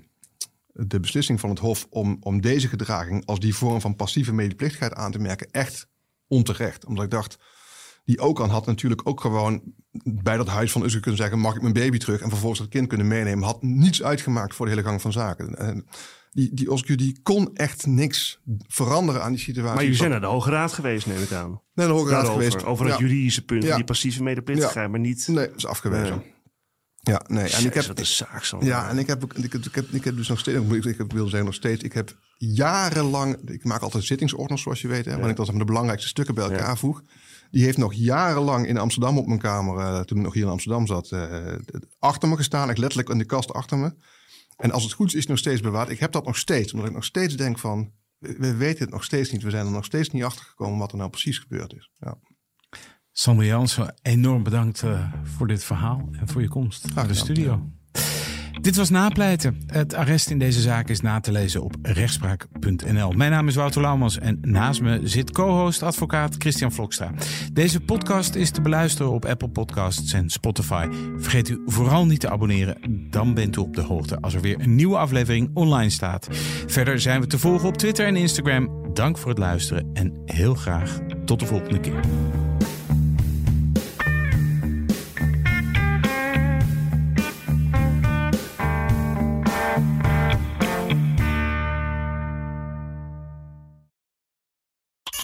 de beslissing van het Hof om, om deze gedraging als die vorm van passieve medeplichtigheid aan te merken echt onterecht. Omdat ik dacht, die Okan had natuurlijk ook gewoon bij dat huis van Usguur kunnen zeggen, mag ik mijn baby terug? En vervolgens dat kind kunnen meenemen. Had niets uitgemaakt voor de hele gang van zaken. En die, die Oscar die kon echt niks veranderen aan die situatie. Maar jullie zijn naar de Hoge Raad geweest, neem ik aan. naar de Hoge Raad Daarover, geweest. over het Ja. juridische punt Ja. die passieve medeplichtigheid, maar niet... Nee, dat is afgewezen. Nee. Ja, nee. En ik heb, wat een zaak zo. ja, en ik heb, ik, heb, ik, heb, ik heb dus nog steeds, ik, wil zeggen nog steeds, ik heb jarenlang, ik maak altijd zittingsordners zoals je weet, hè, waarin ik maar de belangrijkste stukken bij elkaar voeg. Die heeft nog jarenlang in Amsterdam op mijn kamer, eh, toen ik nog hier in Amsterdam zat, eh, achter me gestaan. Echt letterlijk in de kast achter me. En als het goed is, is het nog steeds bewaard. Ik heb dat nog steeds, omdat ik nog steeds denk van, we, we weten het nog steeds niet. We zijn er nog steeds niet achter gekomen wat er nou precies gebeurd is. Ja. Sander Jansen, enorm bedankt eh, voor dit verhaal en voor je komst naar de studio. Dit was Napleiten. Het arrest in deze zaak is na te lezen op rechtspraak.nl. Mijn naam is Wouter Laumans en naast me zit co-host advocaat Christian Vlokstra. Deze podcast is te beluisteren op Apple Podcasts en Spotify. Vergeet u vooral niet te abonneren, dan bent u op de hoogte als er weer een nieuwe aflevering online staat. Verder zijn we te volgen op Twitter en Instagram. Dank voor het luisteren en heel graag tot de volgende keer.